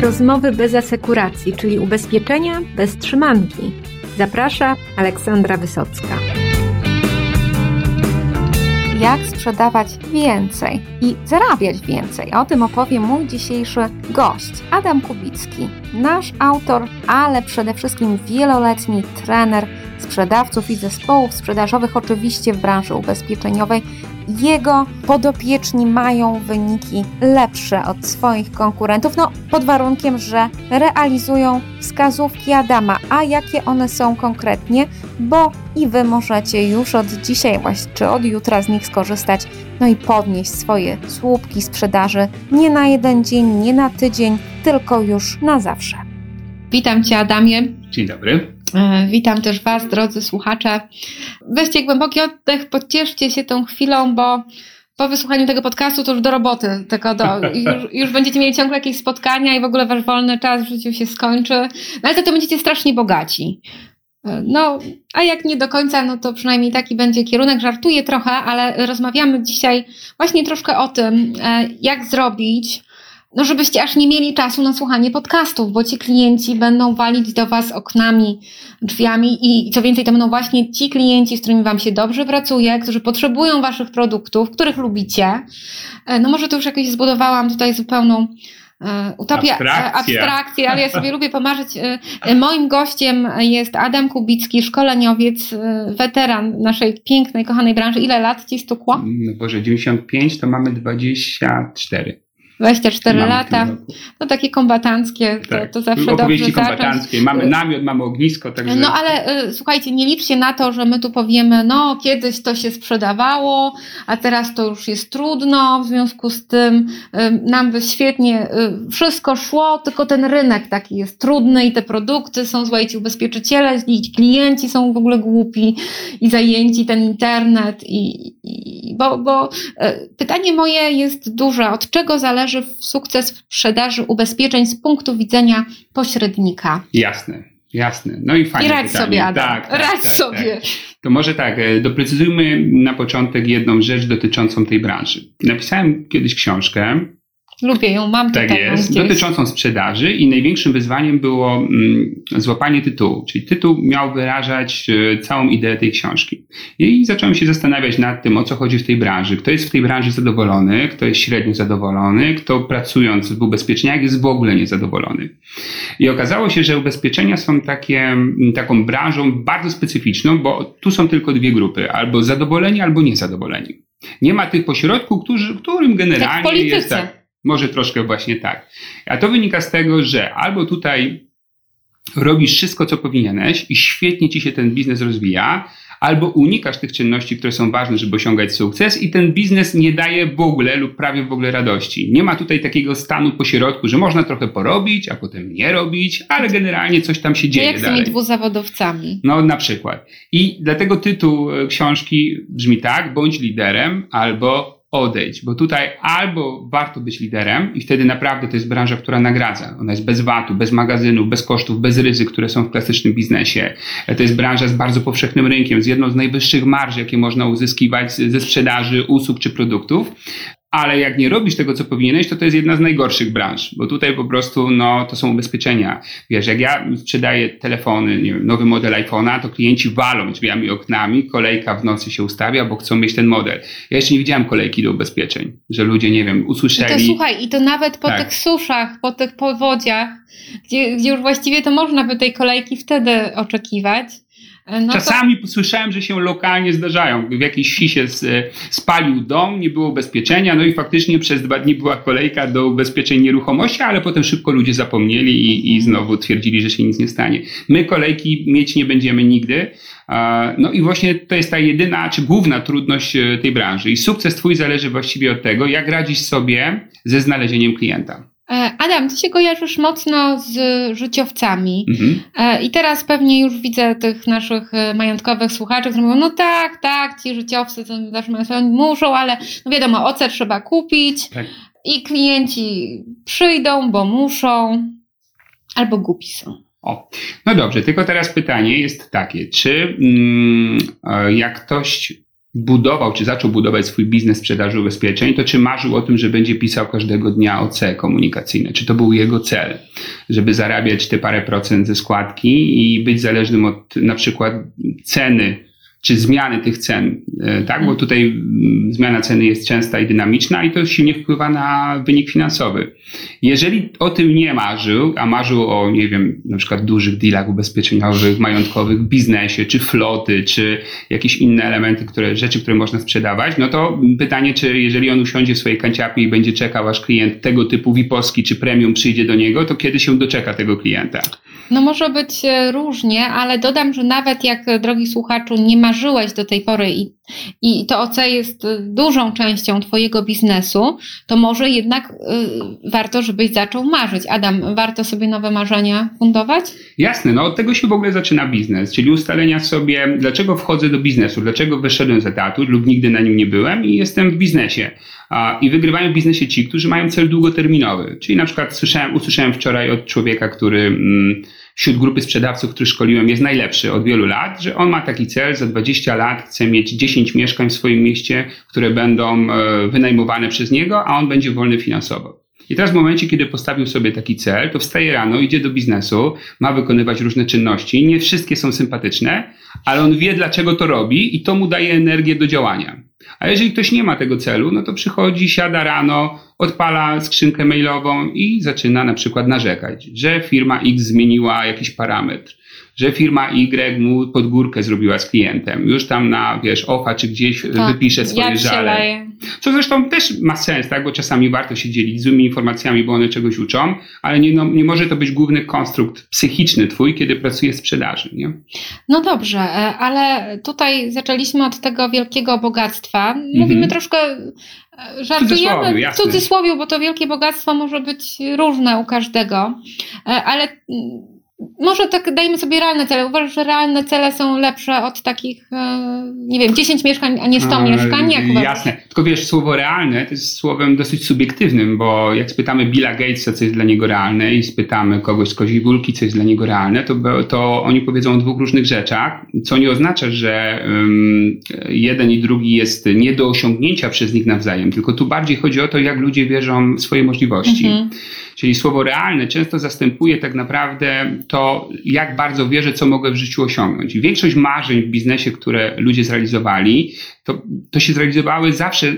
Rozmowy bez asekuracji, czyli ubezpieczenia bez trzymanki. Zaprasza Aleksandra Wysocka. Jak sprzedawać więcej i zarabiać więcej? O tym opowie mój dzisiejszy gość, Adam Kubicki, nasz autor, ale przede wszystkim wieloletni trener sprzedawców i zespołów sprzedażowych, oczywiście w branży ubezpieczeniowej. Jego podopieczni mają wyniki lepsze od swoich konkurentów, no pod warunkiem, że realizują wskazówki Adama. A jakie one są konkretnie? Bo i Wy możecie już od dzisiaj, właśnie czy od jutra z nich skorzystać, no i podnieść swoje słupki sprzedaży nie na jeden dzień, nie na tydzień, tylko już na zawsze. Witam Cię, Adamie. Dzień dobry. E, witam też Was, drodzy słuchacze. Weźcie głęboki oddech, pocieszcie się tą chwilą, bo po wysłuchaniu tego podcastu to już do roboty, tylko do, już, już, będziecie mieli ciągle jakieś spotkania i w ogóle Wasz wolny czas w życiu się skończy. No ale to, to będziecie strasznie bogaci. E, no, a jak nie do końca, no to przynajmniej taki będzie kierunek. Żartuję trochę, ale rozmawiamy dzisiaj właśnie troszkę o tym, e, jak zrobić, no żebyście aż nie mieli czasu na słuchanie podcastów, bo ci klienci będą walić do Was oknami, drzwiami i co więcej, to będą właśnie ci klienci, z którymi Wam się dobrze pracuje, którzy potrzebują Waszych produktów, których lubicie. E, no może to już jakieś zbudowałam tutaj zupełną e, utopię, abstrakcję. abstrakcję, ale ja sobie lubię pomarzyć. E, moim gościem jest Adam Kubicki, szkoleniowiec, weteran naszej pięknej, kochanej branży. Ile lat Ci stukło? No Boże, 95 to mamy 24. 24 mamy lata. No takie kombatanckie, tak. to, to zawsze Opowieści dobrze kombatanckie. Zacząć. Mamy namiot, mamy ognisko. Także... No ale y, słuchajcie, nie liczcie na to, że my tu powiemy, no kiedyś to się sprzedawało, a teraz to już jest trudno, w związku z tym y, nam by świetnie y, wszystko szło, tylko ten rynek taki jest trudny i te produkty są, słuchajcie, ubezpieczyciele, i klienci są w ogóle głupi i zajęci, ten internet i, i bo, bo y, pytanie moje jest duże, od czego zależy zależy sukces sprzedaży ubezpieczeń z punktu widzenia pośrednika. Jasne. Jasne. No i fajnie. I radź pytanie. sobie, Adam. Tak, tak, radź tak, sobie. Tak. To może tak, e, doprecyzujmy na początek jedną rzecz dotyczącą tej branży. Napisałem kiedyś książkę, Lubię ją, mam tak. Tak jest, dotyczącą sprzedaży i największym wyzwaniem było mm, złapanie tytułu, czyli tytuł miał wyrażać e, całą ideę tej książki. I zacząłem się zastanawiać nad tym, o co chodzi w tej branży, kto jest w tej branży zadowolony, kto jest średnio zadowolony, kto pracując w ubezpieczeniach jest w ogóle niezadowolony. I okazało się, że ubezpieczenia są takie, mm, taką branżą bardzo specyficzną, bo tu są tylko dwie grupy, albo zadowoleni, albo niezadowoleni. Nie ma tych pośrodku, którzy, którym generalnie tak jest tak. Może troszkę właśnie tak. A to wynika z tego, że albo tutaj robisz wszystko, co powinieneś i świetnie ci się ten biznes rozwija, albo unikasz tych czynności, które są ważne, żeby osiągać sukces i ten biznes nie daje w ogóle lub prawie w ogóle radości. Nie ma tutaj takiego stanu pośrodku, że można trochę porobić, a potem nie robić, ale generalnie coś tam się dzieje jak dalej. z tymi dwuzawodowcami. No na przykład. I dlatego tytuł e, książki brzmi tak, bądź liderem albo odejdź, bo tutaj albo warto być liderem i wtedy naprawdę to jest branża, która nagradza. Ona jest bez VAT-u, bez magazynów, bez kosztów, bez ryzyk, które są w klasycznym biznesie. To jest branża z bardzo powszechnym rynkiem, z jedną z najwyższych marż, jakie można uzyskiwać ze sprzedaży usług czy produktów ale jak nie robisz tego, co powinieneś, to to jest jedna z najgorszych branż, bo tutaj po prostu, no, to są ubezpieczenia. Wiesz, jak ja sprzedaję telefony, nie wiem, nowy model iPhone'a, to klienci walą drzwiami i oknami, kolejka w nocy się ustawia, bo chcą mieć ten model. Ja jeszcze nie widziałem kolejki do ubezpieczeń, że ludzie, nie wiem, usłyszeli. No to słuchaj, i to nawet po tak. tych suszach, po tych powodziach, gdzie, gdzie już właściwie to można by tej kolejki wtedy oczekiwać, no Czasami to... słyszałem, że się lokalnie zdarzają. W jakiejś wsi się spalił dom, nie było ubezpieczenia, no i faktycznie przez dwa dni była kolejka do ubezpieczeń nieruchomości, ale potem szybko ludzie zapomnieli i, i znowu twierdzili, że się nic nie stanie. My kolejki mieć nie będziemy nigdy. No i właśnie to jest ta jedyna, czy główna trudność e, tej branży. I sukces twój zależy właściwie od tego, jak radzisz sobie ze znalezieniem klienta. E, Adam, ty się kojarzysz mocno z życiowcami. Mhm. E, I teraz pewnie już widzę tych naszych e, majątkowych słuchaczy, którzy mówią, no tak, tak, ci życiowcy to zawsze muszą, ale no wiadomo, oce trzeba kupić tak. i klienci przyjdą, bo muszą, albo głupi są. O, no dobrze, tylko teraz pytanie jest takie, czy mm, jak ktoś budował, czy zaczął budować swój biznes sprzedaży ubezpieczeń, to czy marzył o tym, że będzie pisał każdego dnia OC komunikacyjne? Czy to był jego cel, żeby zarabiać te parę procent ze składki i być zależnym od na przykład ceny czy zmiany tych cen, e, tak? Bo tutaj mm, zmiana ceny jest częsta i dynamiczna i to silnie wpływa na wynik finansowy. Jeżeli o tym nie marzył, a marzył o, nie wiem, na przykład dużych dealach ubezpieczeniowych, majątkowych, biznesie, czy floty, czy jakieś inne elementy, które, rzeczy, które można sprzedawać, no to pytanie, czy jeżeli on usiądzie w swojej kanciapie i będzie czekał, aż klient tego typu VIP-owski czy premium przyjdzie do niego, to kiedy się doczeka tego klienta? No może być e, różnie, ale dodam, że nawet jak, e, drogi słuchaczu, nie marzyłeś do tej pory i, i to OC jest dużą częścią Twojego biznesu, to może jednak y, warto, żebyś zaczął marzyć. Adam, warto sobie nowe marzenia fundować? Jasne, no od tego się w ogóle zaczyna biznes, czyli ustalenia sobie, dlaczego wchodzę do biznesu, dlaczego wyszedłem z etatu lub nigdy na nim nie byłem i jestem w biznesie. I wygrywają w biznesie ci, którzy mają cel długoterminowy. Czyli na przykład słyszałem, usłyszałem wczoraj od człowieka, który mm, wśród grupy sprzedawców, których szkoliłem, jest najlepszy od wielu lat, że on ma taki cel, za 20 lat chce mieć 10 mieszkań w swoim mieście, które będą e, wynajmowane przez niego, a on będzie wolny finansowo. I teraz w momencie, kiedy postawił sobie taki cel, to wstaje rano, idzie do biznesu, ma wykonywać różne czynności. Nie wszystkie są sympatyczne, ale on wie, dlaczego to robi i to mu daje energię do działania. A jeżeli ktoś nie ma tego celu, no to przychodzi, siada rano, odpala skrzynkę mailową i zaczyna na przykład narzekać, że firma X zmieniła jakiś parametr, że firma Y mu pod górkę zrobiła z klientem. Już tam na, wiesz, OFA czy gdzieś tak, wypisze swoje żale. Co zresztą też ma sens, tak? Bo czasami warto się dzielić złymi informacjami, bo one czegoś uczą, ale nie, no, nie może to być główny konstrukt psychiczny twój, kiedy pracujesz w sprzedaży, nie? No dobrze, e, ale tutaj zaczęliśmy od tego wielkiego bogactwa. Mówimy mhm. troszkę e, żartujemy w cudzysłowie, bo to wielkie bogactwo może być różne u każdego, e, ale może tak dajmy sobie realne cele. Uważasz, że realne cele są lepsze od takich, e, nie wiem, 10 mieszkań, a nie 100 a, mieszkań? Jak jasne. Tylko wiesz, słowo realne to jest słowem dosyć subiektywnym, bo jak spytamy Billa Gatesa, co jest dla niego realne i spytamy kogoś z koziej górki, co jest dla niego realne, to, to oni powiedzą o dwóch różnych rzeczach, co nie oznacza, że um, jeden i drugi jest nie do osiągnięcia przez nich nawzajem, tylko tu bardziej chodzi o to, jak ludzie wierzą w swoje możliwości. Mhm. Czyli słowo realne często zastępuje tak naprawdę to, jak bardzo wierzę, co mogę w życiu osiągnąć. Większość marzeń w biznesie, które ludzie zrealizowali, to, to się zrealizowały zawsze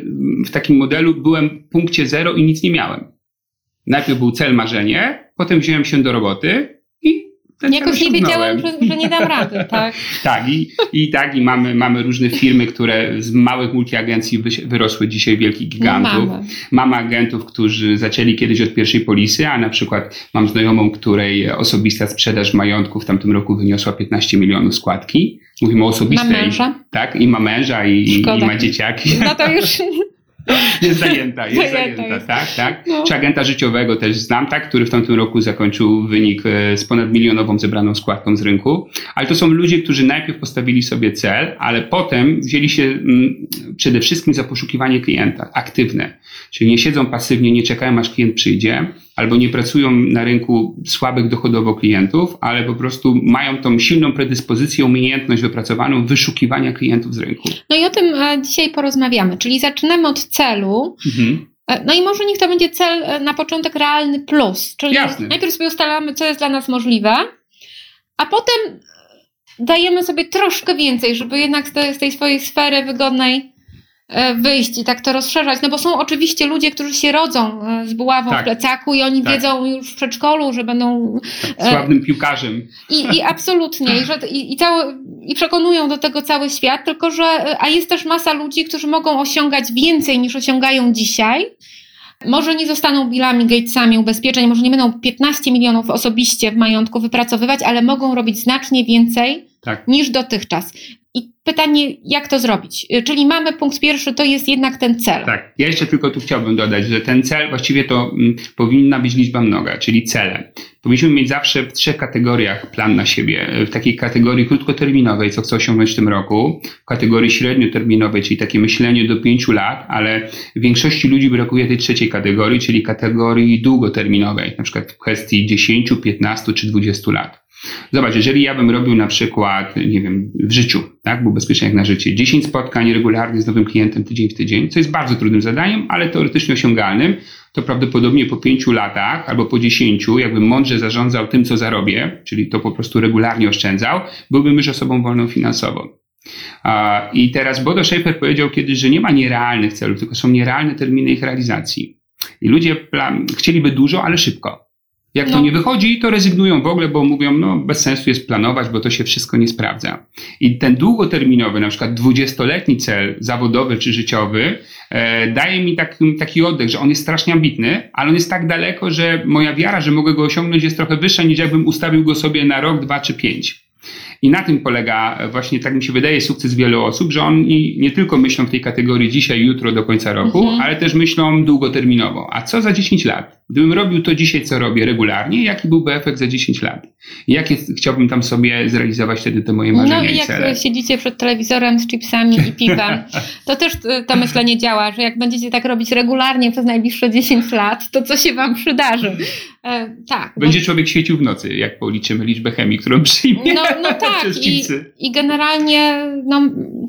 w takim modelu, byłem w punkcie zero i nic nie miałem. Najpierw był cel marzenie, potem wziąłem się do roboty ten Jakoś nie wiedziałem, że, że, nie dam rady, tak? tak, i, i tak, i mamy, mamy różne firmy, które z małych multiagencji wyrosły dzisiaj wielkich gigantów. Mamy. mamy agentów, którzy zaczęli kiedyś od pierwszej polisy, a na przykład mam znajomą, której osobista sprzedaż majątku w tamtym roku wyniosła 15 milionów składki. Mówimy o osobistej. Ma męża? Tak, i ma męża, i, i ma dzieciaki. No to już Jest zajęta, jest zajęta, jest. tak, tak. No. Czy agenta życiowego też znam, tak, który w tamtym roku zakończył wynik e, z ponad milionową zebraną składką z rynku. Ale to są ludzie, którzy najpierw postawili sobie cel, ale potem wzięli się mm, przede wszystkim za poszukiwanie klienta, aktywne. Czyli nie siedzą pasywnie, nie czekają aż klient przyjdzie, albo nie pracują na rynku słabych dochodowo klientów, ale po prostu mają tą silną predyspozycję, umiejętność wypracowaną wyszukiwania klientów z rynku. No i o tym e, dzisiaj porozmawiamy, czyli zaczynamy od celu. Mhm. E, no i może niech to będzie cel e, na początek realny plus, czyli Jasne. najpierw sobie ustalamy, co jest dla nas możliwe, a potem dajemy sobie troszkę więcej, żeby jednak z tej swojej sfery wygodnej wyjść i tak to rozszerzać, no bo są oczywiście ludzie, którzy się rodzą e, z buławą tak. w plecaku i oni tak. wiedzą już w przedszkolu, że będą tak, sławnym piłkarzem. I, i absolutnie, i, że, i, i, cały, i przekonują do tego cały świat, tylko że, a jest też masa ludzi, którzy mogą osiągać więcej niż osiągają dzisiaj. Może nie zostaną Billami Gatesami ubezpieczeń, może nie będą 15 milionów osobiście w majątku wypracowywać, ale mogą robić znacznie więcej tak. niż dotychczas. I pytanie, jak to zrobić? Y, czyli mamy punkt pierwszy, to jest jednak ten cel. Tak, ja jeszcze tylko tu chciałbym dodać, że ten cel właściwie to mm, powinna być liczba mnoga, czyli cele. Powinniśmy mieć zawsze w trzech kategoriach plan na siebie. W takiej kategorii krótkoterminowej, co chcę osiągnąć w tym roku, w kategorii średnioterminowej, czyli takie myślenie do pięciu lat, ale większości ludzi brakuje tej trzeciej kategorii, czyli kategorii długoterminowej, na przykład w kwestii 10, 15 czy 20 lat. Zobacz, jeżeli ja bym robił na przykład, nie wiem, w życiu, tak, był jak na życie, 10 spotkań regularnie z nowym klientem tydzień w tydzień, co jest bardzo trudnym zadaniem, ale teoretycznie osiągalnym, to prawdopodobnie po pięciu latach albo po dziesięciu, jakbym mądrze zarządzał tym, co zarobię, czyli to po prostu regularnie oszczędzał, byłbym już osobą wolną finansowo. I teraz Bodo Schaefer powiedział kiedyś, że nie ma nierealnych celów, tylko są nierealne terminy ich realizacji. I ludzie chcieliby dużo, ale szybko. Jak no. to nie wychodzi, to rezygnują w ogóle, bo mówią, no bez sensu jest planować, bo to się wszystko nie sprawdza. I ten długoterminowy, na przykład dwudziestoletni cel zawodowy czy życiowy, e, daje mi taki, taki oddech, że on jest strasznie ambitny, ale on jest tak daleko, że moja wiara, że mogę go osiągnąć jest trochę wyższa niż jakbym ustawił go sobie na rok, dwa czy pięć. I na tym polega właśnie, tak mi się wydaje, sukces wielu osób, że oni nie tylko myślą w tej kategorii dzisiaj, jutro, do końca roku, mhm. ale też myślą długoterminowo. A co za 10 lat? Gdybym robił to dzisiaj, co robię regularnie, jaki byłby efekt za 10 lat? Jakie chciałbym tam sobie zrealizować wtedy te moje marzenia No i jak cele? siedzicie przed telewizorem z chipsami i piwem, to też y, to myślenie działa, że jak będziecie tak robić regularnie przez najbliższe 10 lat, to co się wam przydarzy? E, tak. Będzie bo... człowiek świecił w nocy, jak policzymy liczbę chemii, którą przyjmie. No, no tak. I, I generalnie no,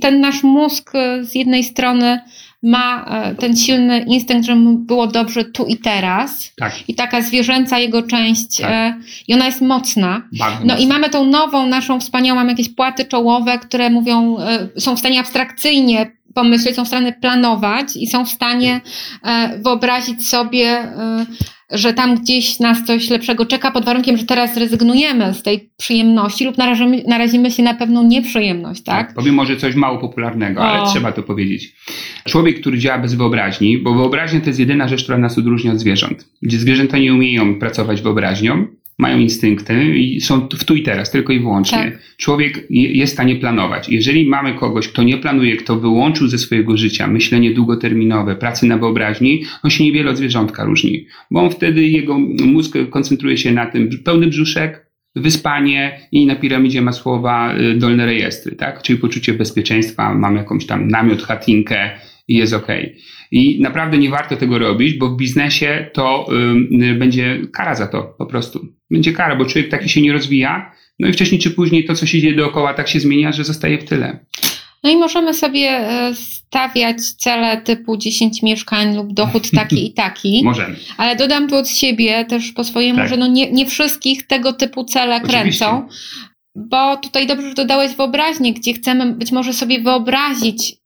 ten nasz mózg y, z jednej strony ma e, ten silny instynkt, żeby mu było dobrze tu i teraz. Tak. I taka zwierzęca jego część, tak. E, i ona jest mocna. Bardzo no mocna. i mamy tą nową, naszą wspaniałą, mamy jakieś płaty czołowe, które mówią, e, są w stanie abstrakcyjnie pomyśleć, są w stanie planować i są w stanie wyobrazić sobie że tam gdzieś nas coś lepszego czeka pod warunkiem, że teraz zrezygnujemy z tej przyjemności lub narazimy, narazimy się na pewną nieprzyjemność, tak? tak powiem może coś mało popularnego, o. ale trzeba to powiedzieć. Człowiek, który działa bez wyobraźni, bo wyobraźnia to jest jedyna rzecz, która nas odróżnia od zwierząt. Gdzie zwierzęta nie umieją pracować wyobraźnią, mają instynkty i są w tu i teraz, tylko i wyłącznie. Tak. Człowiek jest w stanie planować. Jeżeli mamy kogoś, kto nie planuje, kto wyłączył ze swojego życia myślenie długoterminowe, pracy na wyobraźni, on się niewiele od zwierzątka różni, bo on wtedy, jego mózg koncentruje się na tym pełny brzuszek, wyspanie i na piramidzie Masłowa y, dolne rejestry, tak? Czyli poczucie bezpieczeństwa, mam jakąś tam namiot, chatinkę, i jest ok. I naprawdę nie warto tego robić, bo w biznesie to y, będzie kara za to po prostu. Będzie kara, bo człowiek taki się nie rozwija, no i wcześniej czy później to, co się dzieje dookoła, tak się zmienia, że zostaje w tyle. No i możemy sobie e, stawiać cele typu 10 mieszkań lub dochód taki i taki. Możemy. Ale dodam tu od siebie też po swojemu, tak. że no nie, nie wszystkich tego typu cele Oczywiście. kręcą. Bo tutaj dobrze, że dodałeś wyobraźnię, gdzie chcemy być może sobie wyobrazić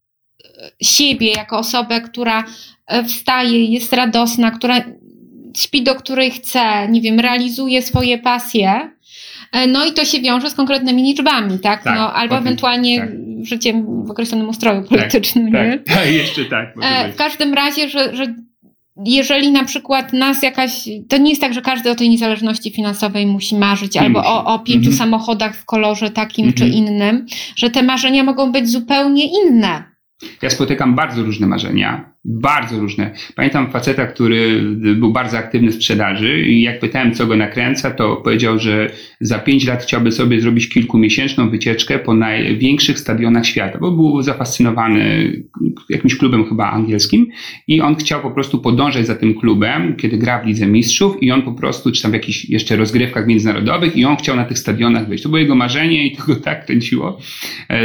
siebie jako osobę, która e, wstaje, jest radosna, która śpi do której chce, nie wiem, realizuje swoje pasje. E, no i to się wiąże z konkretnymi liczbami, tak? tak no, albo ewentualnie tak. życiem w określonym ustroju tak, politycznym. Tak, nie? tak, jeszcze tak. E, w każdym razie, że, że jeżeli na przykład nas jakaś, to nie jest tak, że każdy o tej niezależności finansowej musi marzyć, nie albo musi. o, o pięciu mhm. samochodach w kolorze takim mhm. czy innym, że te marzenia mogą być zupełnie inne. Ja spotykam bardzo różne marzenia, bardzo różne. Pamiętam faceta, który był bardzo aktywny w sprzedaży i jak pytałem, co go nakręca, to powiedział, że za pięć lat chciałby sobie zrobić kilkumiesięczną wycieczkę po największych stadionach świata, bo był zafascynowany jakimś klubem chyba angielskim i on chciał po prostu podążać za tym klubem, kiedy gra w Lidze Mistrzów i on po prostu, czy tam w jakichś jeszcze rozgrywkach międzynarodowych i on chciał na tych stadionach być. To było jego marzenie i to go tak kręciło,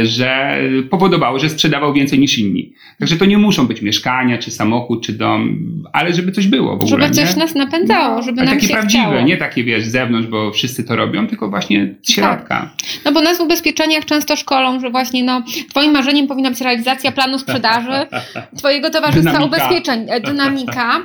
że powodowało, że sprzedawał więcej niż inni. Także to nie muszą być mieszkania, czy samochód, czy dom, ale żeby coś było w ogóle. Żeby coś nie? nas napędzało, żeby ale nam takie się prawdziwe, chciało. nie takie wiesz z zewnątrz, bo wszyscy to robią, tylko właśnie z środka. Tak. No bo nas w ubezpieczeniach często szkolą, że właśnie no, twoim marzeniem powinna być realizacja planu sprzedaży, twojego towarzystwa dynamika. ubezpieczeń, e, dynamika.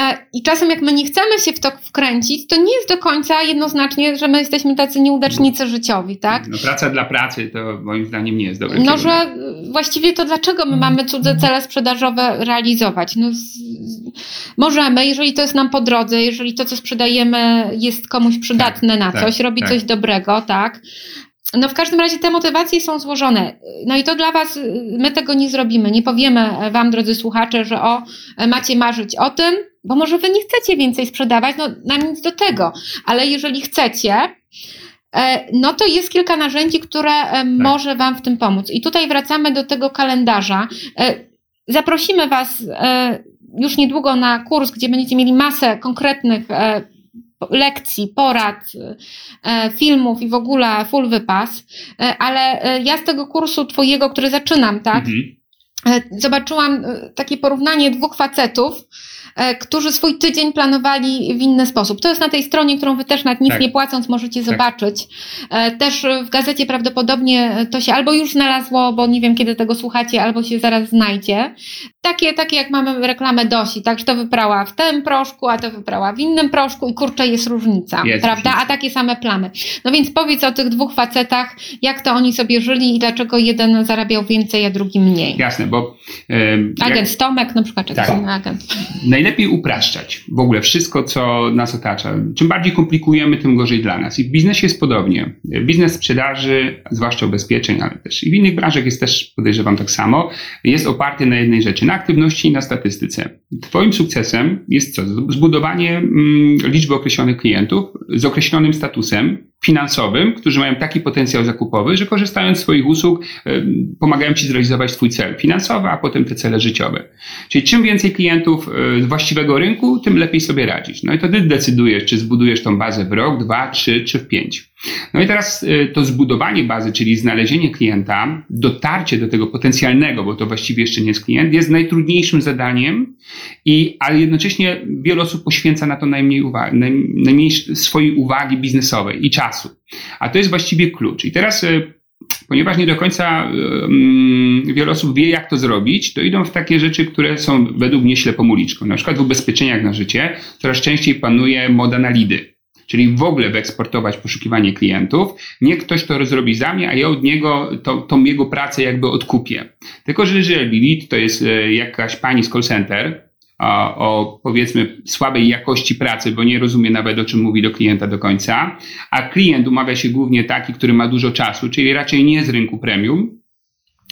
E, I czasem jak my nie chcemy się w to wkręcić, to nie jest do końca jednoznacznie, że my jesteśmy tacy nieudacznicy życiowi, tak? No praca dla pracy to moim zdaniem nie jest dobre. No, że właściwie to dlaczego my mamy cudze cele sprzedażowe realizować? No, z, możemy, jeżeli to jest nam po drodze, jeżeli to, co sprzedajemy, jest komuś przydatne tak, na tak, coś, robi tak. coś dobrego, tak? No w każdym razie te motywacje są złożone. No i to dla Was, my tego nie zrobimy. Nie powiemy Wam, drodzy słuchacze, że o, macie marzyć o tym, bo może Wy nie chcecie więcej sprzedawać, no nam nic do tego. Ale jeżeli chcecie, e, no to jest kilka narzędzi, które e, tak. może Wam w tym pomóc. I tutaj wracamy do tego kalendarza. E, zaprosimy Was już niedługo na kurs, gdzie będziecie mieli masę konkretnych lekcji, porad, e, filmów i w ogóle full wypas, e, ale e, ja z tego kursu twojego, który zaczynam, tak, mhm. Zobaczyłam takie porównanie dwóch facetów, E, którzy swój tydzień planowali w inny sposób. To jest na tej stronie, którą wy też nad nic tak. nie płacąc możecie tak. zobaczyć. E, też w gazecie prawdopodobnie to się albo już znalazło, bo nie wiem kiedy tego słuchacie, albo się zaraz znajdzie. Takie, takie jak mamy reklamę Dosi, tak, że to wyprała w tym proszku, a to wyprała w innym proszku i kurczę jest różnica, jest prawda? A takie same plamy. No więc powiedz o tych dwóch facetach, jak to oni sobie żyli i dlaczego jeden zarabiał więcej, a drugi mniej. Jasne, bo... Yy, agent jak... Tomek na przykład, czy tak. agent najlepiej upraszczać w ogóle wszystko, co nas otacza. Czym bardziej komplikujemy, tym gorzej dla nas. I w biznesie jest podobnie. Biznes sprzedaży, zwłaszcza ubezpieczeń, ale też i w innych branżach jest też, podejrzewam tak samo, jest oparty na jednej rzeczy, na aktywności i na statystyce. Twoim sukcesem jest co? Zbudowanie mm, liczby określonych klientów z określonym statusem, finansowym, którzy mają taki potencjał zakupowy, że korzystając z swoich usług pomagają Ci zrealizować Twój cel finansowy, a potem te cele życiowe. Czyli czym więcej klientów e, z właściwego rynku, tym lepiej sobie radzić. No i to Ty decydujesz, czy zbudujesz tą bazę w rok, dwa, trzy czy w pięć. No i teraz y, to zbudowanie bazy, czyli znalezienie klienta, dotarcie do tego potencjalnego, bo to właściwie jeszcze nie jest klient, jest najtrudniejszym zadaniem, i, ale jednocześnie wiele osób poświęca na to najmniej, uwagi, najmniej swojej uwagi biznesowej i czasu. A to jest właściwie klucz. I teraz y, ponieważ nie do końca um, wiele osób wie, jak to zrobić, to idą w takie rzeczy, które są według mnie ślepą uliczką. Na przykład w ubezpieczeniach na życie coraz częściej panuje moda na lidy czyli w ogóle wyeksportować poszukiwanie klientów. Nie ktoś to zrobi za mnie, a ja od niego to, tą jego pracę jakby odkupię. Tylko, że jeżeli lead to jest e, jakaś pani z call center, o, o powiedzmy słabej jakości pracy, bo nie rozumie nawet o czym mówi do klienta do końca, a klient umawia się głównie taki, który ma dużo czasu, czyli raczej nie z rynku premium,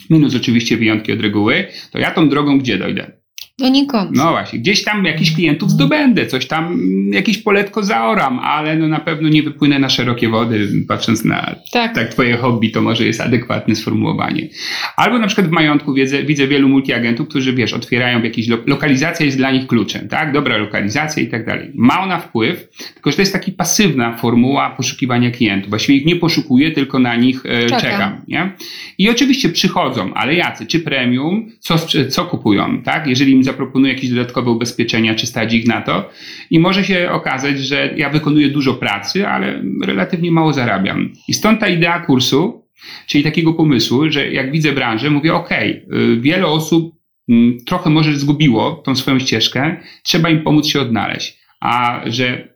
minus oczywiście wyjątki od reguły, to ja tą drogą gdzie dojdę? Donikąd. No właśnie, gdzieś tam jakichś klientów zdobędę, coś tam, jakieś poletko zaoram, ale no na pewno nie wypłynę na szerokie wody, patrząc na tak. tak twoje hobby, to może jest adekwatne sformułowanie. Albo na przykład w majątku widzę, widzę wielu multiagentów, którzy wiesz, otwierają jakieś, lo lokalizacja jest dla nich kluczem, tak? Dobra lokalizacja i tak dalej. Ma ona wpływ, tylko że to jest taka pasywna formuła poszukiwania klientów. Właściwie ich nie poszukuję, tylko na nich e, czekam. czekam, nie? I oczywiście przychodzą, ale jacy? Czy premium? Co, co kupują, tak? Jeżeli im zaproponuję jakieś dodatkowe ubezpieczenia, czy stać ich na to. I może się okazać, że ja wykonuję dużo pracy, ale relatywnie mało zarabiam. I stąd ta idea kursu, czyli takiego pomysłu, że jak widzę branżę, mówię, OK, wiele osób mm, trochę może zgubiło tą swoją ścieżkę, trzeba im pomóc się odnaleźć. A że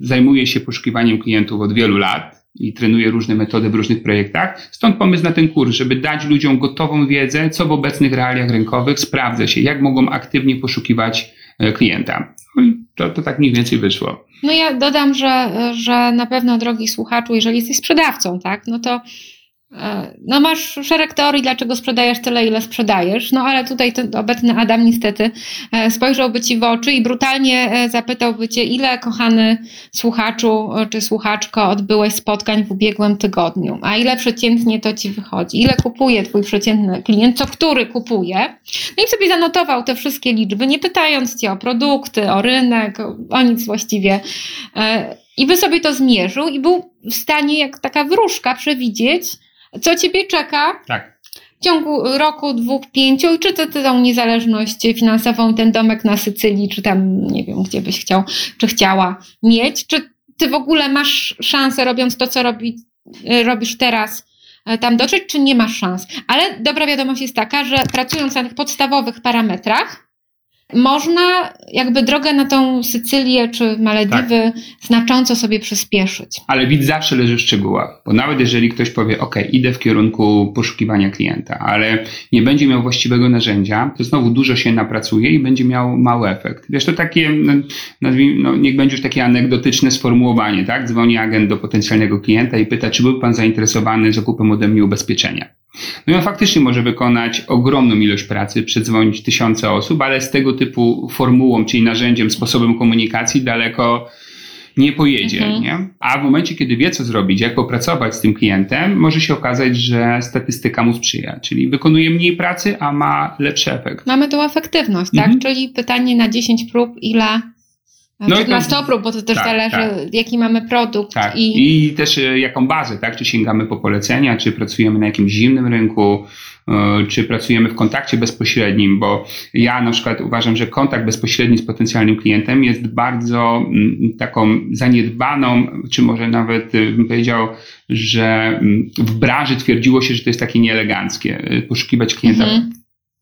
zajmuję się poszukiwaniem klientów od wielu lat, i trenuję różne metody w różnych projektach. Stąd pomysł na ten kurs, żeby dać ludziom gotową wiedzę, co w obecnych realiach rynkowych sprawdza się, jak mogą aktywnie poszukiwać e, klienta. No to, to tak mniej więcej wyszło. No ja dodam, że, że na pewno, drogi słuchaczu, jeżeli jesteś sprzedawcą, tak, no to no masz szereg teorii, dlaczego sprzedajesz tyle, ile sprzedajesz, no ale tutaj ten obecny Adam niestety e, spojrzałby ci w oczy i brutalnie e, zapytałby cię, ile kochany słuchaczu czy słuchaczko odbyłeś spotkań w ubiegłym tygodniu, a ile przeciętnie to ci wychodzi, ile kupuje twój przeciętny klient, co który kupuje. No i sobie zanotował te wszystkie liczby, nie pytając cię o produkty, o rynek, o nic właściwie. I by sobie to zmierzył i był w stanie, jak taka wróżka, przewidzieć, co ciebie czeka? Tak. W ciągu roku, dwóch, pięciu i czy ty, ty tą niezależność finansową, ten domek na Sycylii, czy tam, nie wiem, gdzie byś chciał, czy chciała mieć, czy ty w ogóle masz szansę robiąc to, co robi, robisz teraz, e, tam dotrzeć, czy nie masz szans. Ale dobra wiadomość jest taka, że pracując na tych podstawowych parametrach, można jakby drogę na tą Sycylię czy Malediwy tak. znacząco sobie przyspieszyć. Ale widz zawsze leży w szczegółach, bo nawet jeżeli ktoś powie, OK, idę w kierunku poszukiwania klienta, ale nie będzie miał właściwego narzędzia, to znowu dużo się napracuje i będzie miał mały efekt. Wiesz, to takie, no, no, niech będzie już takie anegdotyczne sformułowanie, tak? Dzwoni agent do potencjalnego klienta i pyta, czy był pan zainteresowany zakupem ode mnie ubezpieczenia. No i on faktycznie może wykonać ogromną ilość pracy, przedzwonić tysiące osób, ale z tego typu formułą, czyli narzędziem, sposobem komunikacji daleko nie pojedzie. Mhm. Nie? A w momencie, kiedy wie, co zrobić, jak popracować z tym klientem, może się okazać, że statystyka mu sprzyja, czyli wykonuje mniej pracy, a ma lepszy efekt. Mamy tą efektywność, tak? mhm. Czyli pytanie na 10 prób, ile No Czy na stopru, bo to też tak, zależy, tak. jaki mamy produkt. Tak. I... I też e, jaką bazę, tak? Czy sięgamy po polecenia, czy pracujemy na jakimś zimnym rynku, czy pracujemy w kontakcie bezpośrednim, bo ja na przykład uważam, że kontakt bezpośredni z potencjalnym klientem jest bardzo mm, taką zaniedbaną, czy może nawet e, bym powiedział, że mm, w branży twierdziło się, że to jest takie nieeleganckie, poszukiwać klienta mhm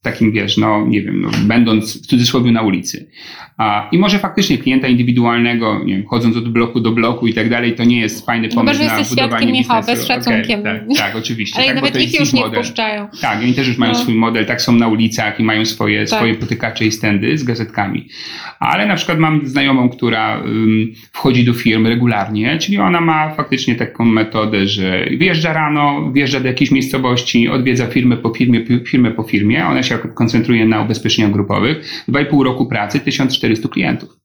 takim, wiesz, no nie wiem, no, będąc w cudzysłowie na ulicy. A, I może faktycznie klienta indywidualnego, nie wiem, chodząc od bloku do bloku i tak dalej, to nie jest fajny pomysł Chyba, że jesteś świadkiem Michał, bez szacunkiem. Okay, tak, tak, oczywiście. Ale tak, nawet ich już nie model. wpuszczają. Tak, oni też już mają no. swój model, tak są na ulicach i mają swoje, tak. swoje potykacze i stędy z gazetkami. Ale na przykład mam znajomą, która um, wchodzi do firm regularnie, czyli ona ma faktycznie taką metodę, że wjeżdża rano, wjeżdża do jakiejś miejscowości, odwiedza firmę po firmie, firmę po firmie, ona się koncentruje na ubezpieczeniach grupowych. Dwa i pół roku pracy, 1400 klientów.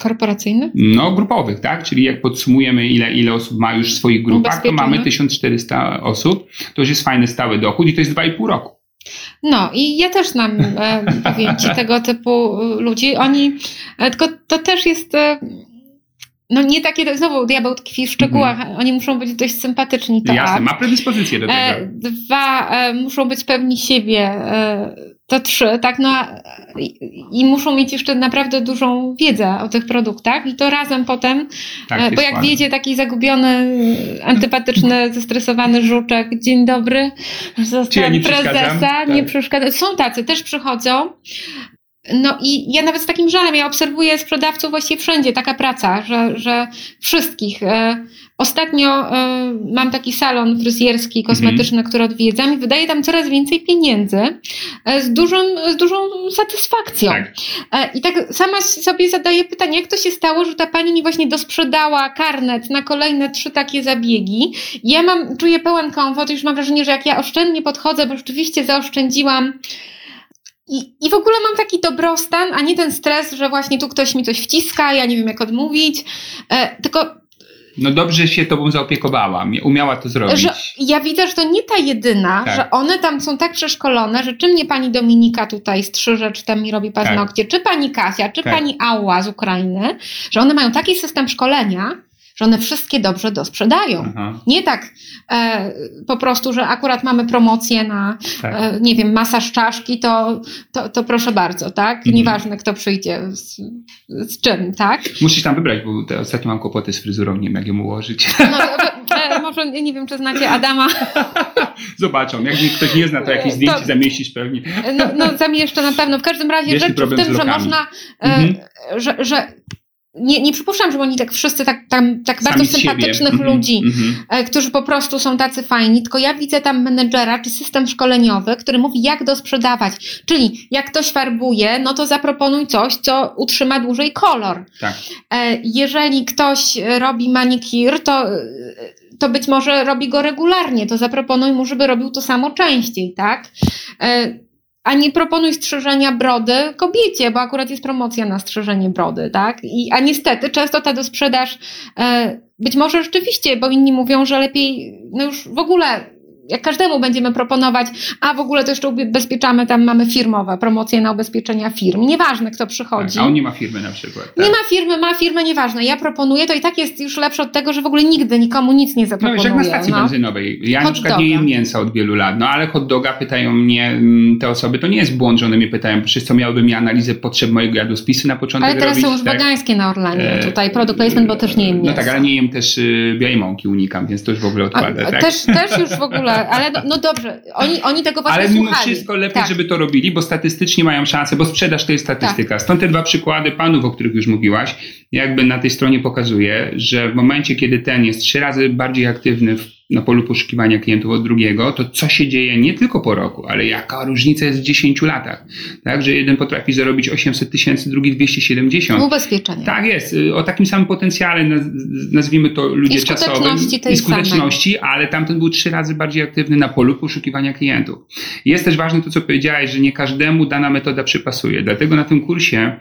Korporacyjnych? No, grupowych, tak? Czyli jak podsumujemy, ile, ile osób ma już w swoich grupach, to mamy 1400 osób. To już jest fajny stały dochód i to jest 2,5 roku. No i ja też znam, e, powiem Ci, tego typu ludzi. Oni, e, tylko to też jest e, no nie takie, znowu diabeł tkwi w szczegółach, -hmm. oni muszą być dość sympatyczni. To Jasne, ma predyspozycję do tego. E, dwa, e, muszą być pewni siebie, e, to trzy, tak, no i, i, muszą mieć jeszcze naprawdę dużą wiedzę o tych produktach i to razem potem, tak, e, bo jak wiecie, taki zagubiony, antypatyczny, zestresowany żuczek, dzień dobry, został prezesa, tak. nie przeszkadza. Są tacy, też przychodzą, no i ja nawet z takim żalem, ja obserwuję sprzedawców właściwie wszędzie, taka praca, że, że wszystkich. E, ostatnio e, mam taki salon fryzjerski, kosmetyczny, mm -hmm. który odwiedzam i wydaję tam coraz więcej pieniędzy e, z dużą, z dużą satysfakcją. Tak. I tak sama sobie zadaję pytanie, jak to się stało, że ta pani mi właśnie dosprzedała karnet na kolejne trzy takie zabiegi. Ja mam, czuję pełen komfort, już mam wrażenie, że jak ja oszczędnie podchodzę, bo rzeczywiście zaoszczędziłam i, I w ogóle mam taki dobrostan, a nie ten stres, że właśnie tu ktoś mi coś wciska, ja nie wiem jak odmówić. E, tylko. No dobrze się tobą zaopiekowała, umiała to zrobić. Że ja widzę, że to nie ta jedyna, tak. że one tam są tak przeszkolone, że czy mnie pani Dominika tutaj strzyże, czy tam mi robi paznokcie, tak. czy pani Kasia, czy tak. pani Ała z Ukrainy, że one mają taki system szkolenia, że one wszystkie dobrze dosprzedają. Aha. Nie tak e, po prostu, że akurat mamy promocję na, tak. e, nie wiem, masaż czaszki, to, to, to proszę bardzo, tak? Mhm. Nieważne, kto przyjdzie z, z, czym, tak? Musisz tam wybrać, bo te ostatnio mam kłopoty z fryzurą, nie wiem, jak ją ułożyć. No, e, może nie wiem, czy znacie Adama. Zobaczą, jak ktoś nie zna, to jakieś zdjęcie to, zamieścisz pewnie. no, no zamieszczę na pewno. W każdym razie rzecz w tym, że można, e, mhm. że, że nie, nie przypuszczam, że oni tak wszyscy tak, tam, tak bardzo sympatycznych mm -hmm, ludzi, mm -hmm. którzy po prostu są tacy fajni, tylko ja widzę tam menedżera czy system szkoleniowy, który mówi, jak dosprzedawać. Czyli jak ktoś farbuje, no to zaproponuj coś, co utrzyma dłużej kolor. Tak. E, jeżeli ktoś robi manikir, to to być może robi go regularnie, to zaproponuj mu, żeby robił to samo częściej, tak? A nie proponuj strzyżenia brody kobiecie, bo akurat jest promocja na strzyżenie brody, tak? I, a niestety często ta dosprzedaż, e, być może rzeczywiście, bo inni mówią, że lepiej, no już w ogóle jak każdemu będziemy proponować, a w ogóle to jeszcze ubezpieczamy, tam mamy firmowe, promocje na ubezpieczenia firm. Nieważne, kto przychodzi. Tak, a on nie ma firmy na przykład. Tak? Nie ma firmy, ma firmę, nieważne. Ja proponuję, to i tak jest już lepsze od tego, że w ogóle nigdy nikomu nic nie zaproponuje. No jak na stacji no. benzynowej. Ja hot na przykład doga. nie jem mięsa od wielu lat, no ale hot doga pytają mnie mm, te osoby, to nie jest błąd, że one mnie pytają, przecież co miałyby mi analizę potrzeb mojego jadłospisu na początek Ale teraz robić, są już tak? wegańskie na Orlanie, e, tutaj produkt placement, bo też nie jem mięsa. No tak, ale nie jem też y, białej mąki, unikam, więc to już w ogóle odpada. A, tak? też, też już w ogóle, ale no, no dobrze, dobrze. Oni, oni tego właśnie Ale mimo słuchali. wszystko lepiej, tak. żeby to robili, bo statystycznie mają szansę, bo sprzedaż to jest statystyka. Tak. Stąd te dwa przykłady panów, o których już mówiłaś, jakby na tej stronie pokazuje, że w momencie, kiedy ten jest trzy razy bardziej aktywny w na polu poszukiwania klientów od drugiego, to co się dzieje nie tylko po roku, ale jaka różnica jest w 10 latach. Tak, że jeden potrafi zarobić 800 tysięcy, drugi 270. Ubezpieczenie. Tak jest. Y, o takim samym potencjale, nazwijmy to ludzie I czasowym. I skuteczności, samej. ale tamten był trzy razy bardziej aktywny na polu poszukiwania klientów. Jest też ważne to, co powiedziałeś, że nie każdemu dana metoda przypasuje. Dlatego na tym kursie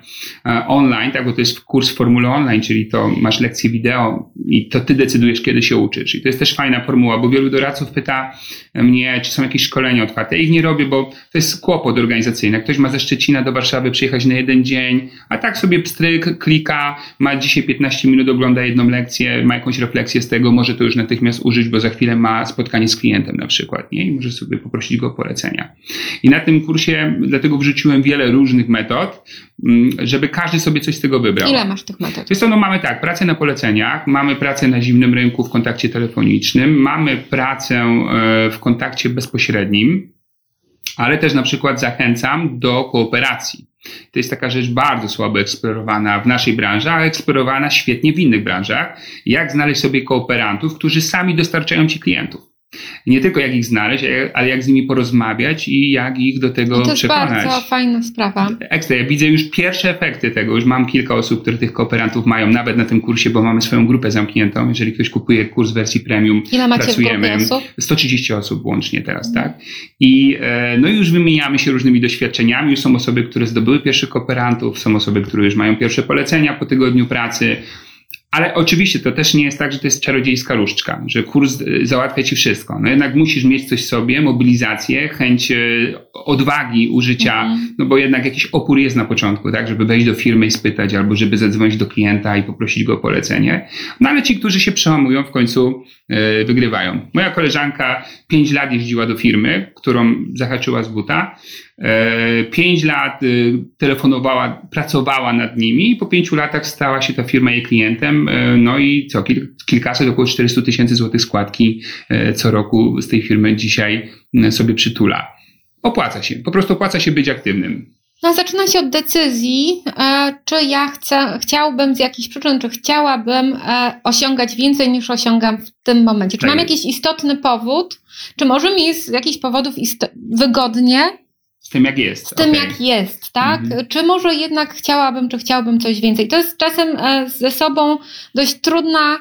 e, online, tak, bo to jest kurs w formule online, czyli to masz lekcje wideo i to ty decydujesz, kiedy się uczysz. I to jest też fajna formuła, bo wielu doradców pyta mnie, czy są jakieś szkolenia otwarte. Ich nie robię, bo to jest kłopot organizacyjny. Ktoś ma ze Szczecina do Warszawy przyjechać na jeden dzień, a tak sobie pstryk, klika, ma dzisiaj 15 minut, ogląda jedną lekcję, ma jakąś refleksję z tego, może to już natychmiast użyć, bo za chwilę ma spotkanie z klientem na przykład, nie? I może sobie poprosić go o polecenia. I na tym kursie dlatego wrzuciłem wiele różnych metod, mm, żeby każdy sobie coś z tego wybrał. Ile masz tych metod? Wiesz co, no mamy tak, pracę na poleceniach, mamy pracę na zimnym rynku w kontakcie telefonicznym, mamy pracę e, w kontakcie bezpośrednim, ale też na przykład zachęcam do kooperacji. To jest taka rzecz bardzo słabo eksplorowana w naszej branży, a eksplorowana świetnie w innych branżach. Jak znaleźć sobie kooperantów, którzy sami dostarczają ci klientów. Nie tylko jak ich znaleźć, ale jak z nimi porozmawiać i jak ich do tego to przekonać. To jest bardzo fajna sprawa. Ekstra. Ja widzę już pierwsze efekty tego. Już mam kilka osób, które tych kooperantów mają, nawet na tym kursie, bo mamy swoją grupę zamkniętą. Jeżeli ktoś kupuje kurs w wersji premium, Ile macie pracujemy. Osób? 130 osób łącznie teraz, tak? I e, no już wymieniamy się różnymi doświadczeniami. Już są osoby, które zdobyły pierwszych kooperantów, są osoby, które już mają pierwsze polecenia po tygodniu pracy. Ale oczywiście to też nie jest tak, że to jest czarodziejska różdżka, że kurs y, załatwia ci wszystko. No jednak musisz mieć coś w sobie, mobilizację, chęć y, odwagi użycia, mhm. no bo jednak jakiś opór jest na początku, tak, żeby wejść do firmy i spytać, albo żeby zadzwonić do klienta i poprosić go o polecenie. No ale ci, którzy się przełamują, w końcu y, wygrywają. Moja koleżanka pięć lat jeździła do firmy, którą zahaczyła z buta pięć lat y, telefonowała, pracowała nad nimi i po pięciu latach stała się ta firma jej klientem. E, no i co, kilkaset, około 400 tysięcy złotych składki e, co roku z tej firmy dzisiaj sobie przytula. Opłaca się, po prostu opłaca się być aktywnym. No, zaczyna się od decyzji, czy ja chcę, chciałbym z jakichś przyczyn, czy chciałabym osiągać więcej niż osiągam w tym momencie. Czy tak mam jakiś istotny powód, czy może mi z jakichś powodów wygodnie z tym, jak jest. Z tym, okay. jak jest, tak? Mhm. Czy może jednak chciałabym, czy chciałbym coś więcej? To jest czasem e, ze sobą dość trudna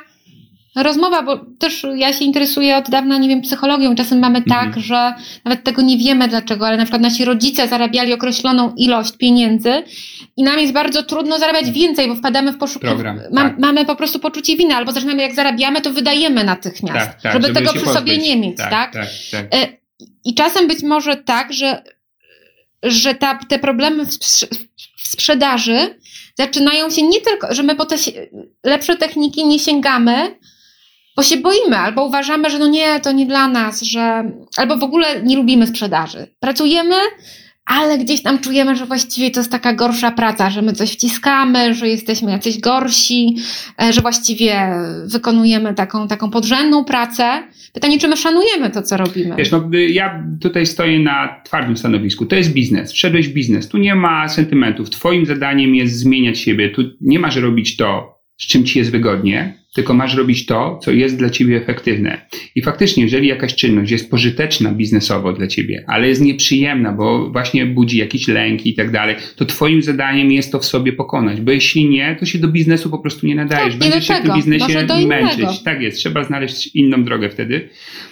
rozmowa, bo też ja się interesuję od dawna, nie wiem, psychologią. Czasem mamy tak, mhm. że nawet tego nie wiemy dlaczego, ale na przykład nasi rodzice zarabiali określoną ilość pieniędzy i nam jest bardzo trudno zarabiać więcej, bo wpadamy w poszukiwanie. Ma, tak. Mamy po prostu poczucie winy, albo zaczynamy jak zarabiamy, to wydajemy natychmiast, tak, tak, żeby, żeby, tego przy pozbyć. sobie nie mieć, tak? tak? tak, tak. E, I czasem być może tak, że że ta, te problemy w, w sprzedaży zaczynają się nie tylko, że my po te lepsze techniki nie sięgamy, bo się boimy, albo uważamy, że no nie, to nie dla nas, że albo w ogóle nie lubimy sprzedaży. Pracujemy, ale gdzieś tam czujemy, że właściwie to jest taka gorsza praca, że my coś wciskamy, że jesteśmy jacyś gorsi, e, że właściwie wykonujemy taką, taką podrzędną pracę. Pytanie, czy my szanujemy to, co robimy? Wiesz, no, ja tutaj stoję na twardym stanowisku. To jest biznes. Wszedłeś w biznes. Tu nie ma sentymentów. Twoim zadaniem jest zmieniać siebie. Tu nie masz robić to, z czym ci jest wygodnie, tylko masz robić to, co jest dla ciebie efektywne. I faktycznie, jeżeli jakaś czynność jest pożyteczna biznesowo dla ciebie, ale jest nieprzyjemna, bo właśnie budzi jakiś lęk i tak dalej, to twoim zadaniem jest to w sobie pokonać, bo jeśli nie, to się do biznesu po prostu nie nadajesz. Tak, Będziesz się w tym biznesie męczyć. Tak jest, trzeba znaleźć inną drogę wtedy.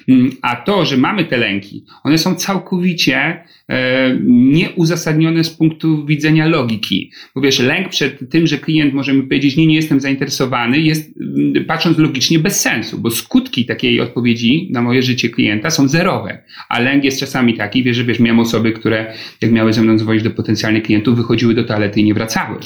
Mm, a to, że mamy te lęki, one są całkowicie e, nieuzasadnione z punktu widzenia logiki. Bo wiesz, lęk przed tym, że klient może mi powiedzieć, nie, nie jestem zainteresowany, jest mm, patrząc logicznie bez sensu, bo skutki takiej odpowiedzi na moje życie klienta są zerowe. A lęk jest czasami taki, wiesz, że wiesz, miałem osoby, które jak miały ze mną dzwonić do potencjalnych klientów, wychodziły do toalety i nie wracały.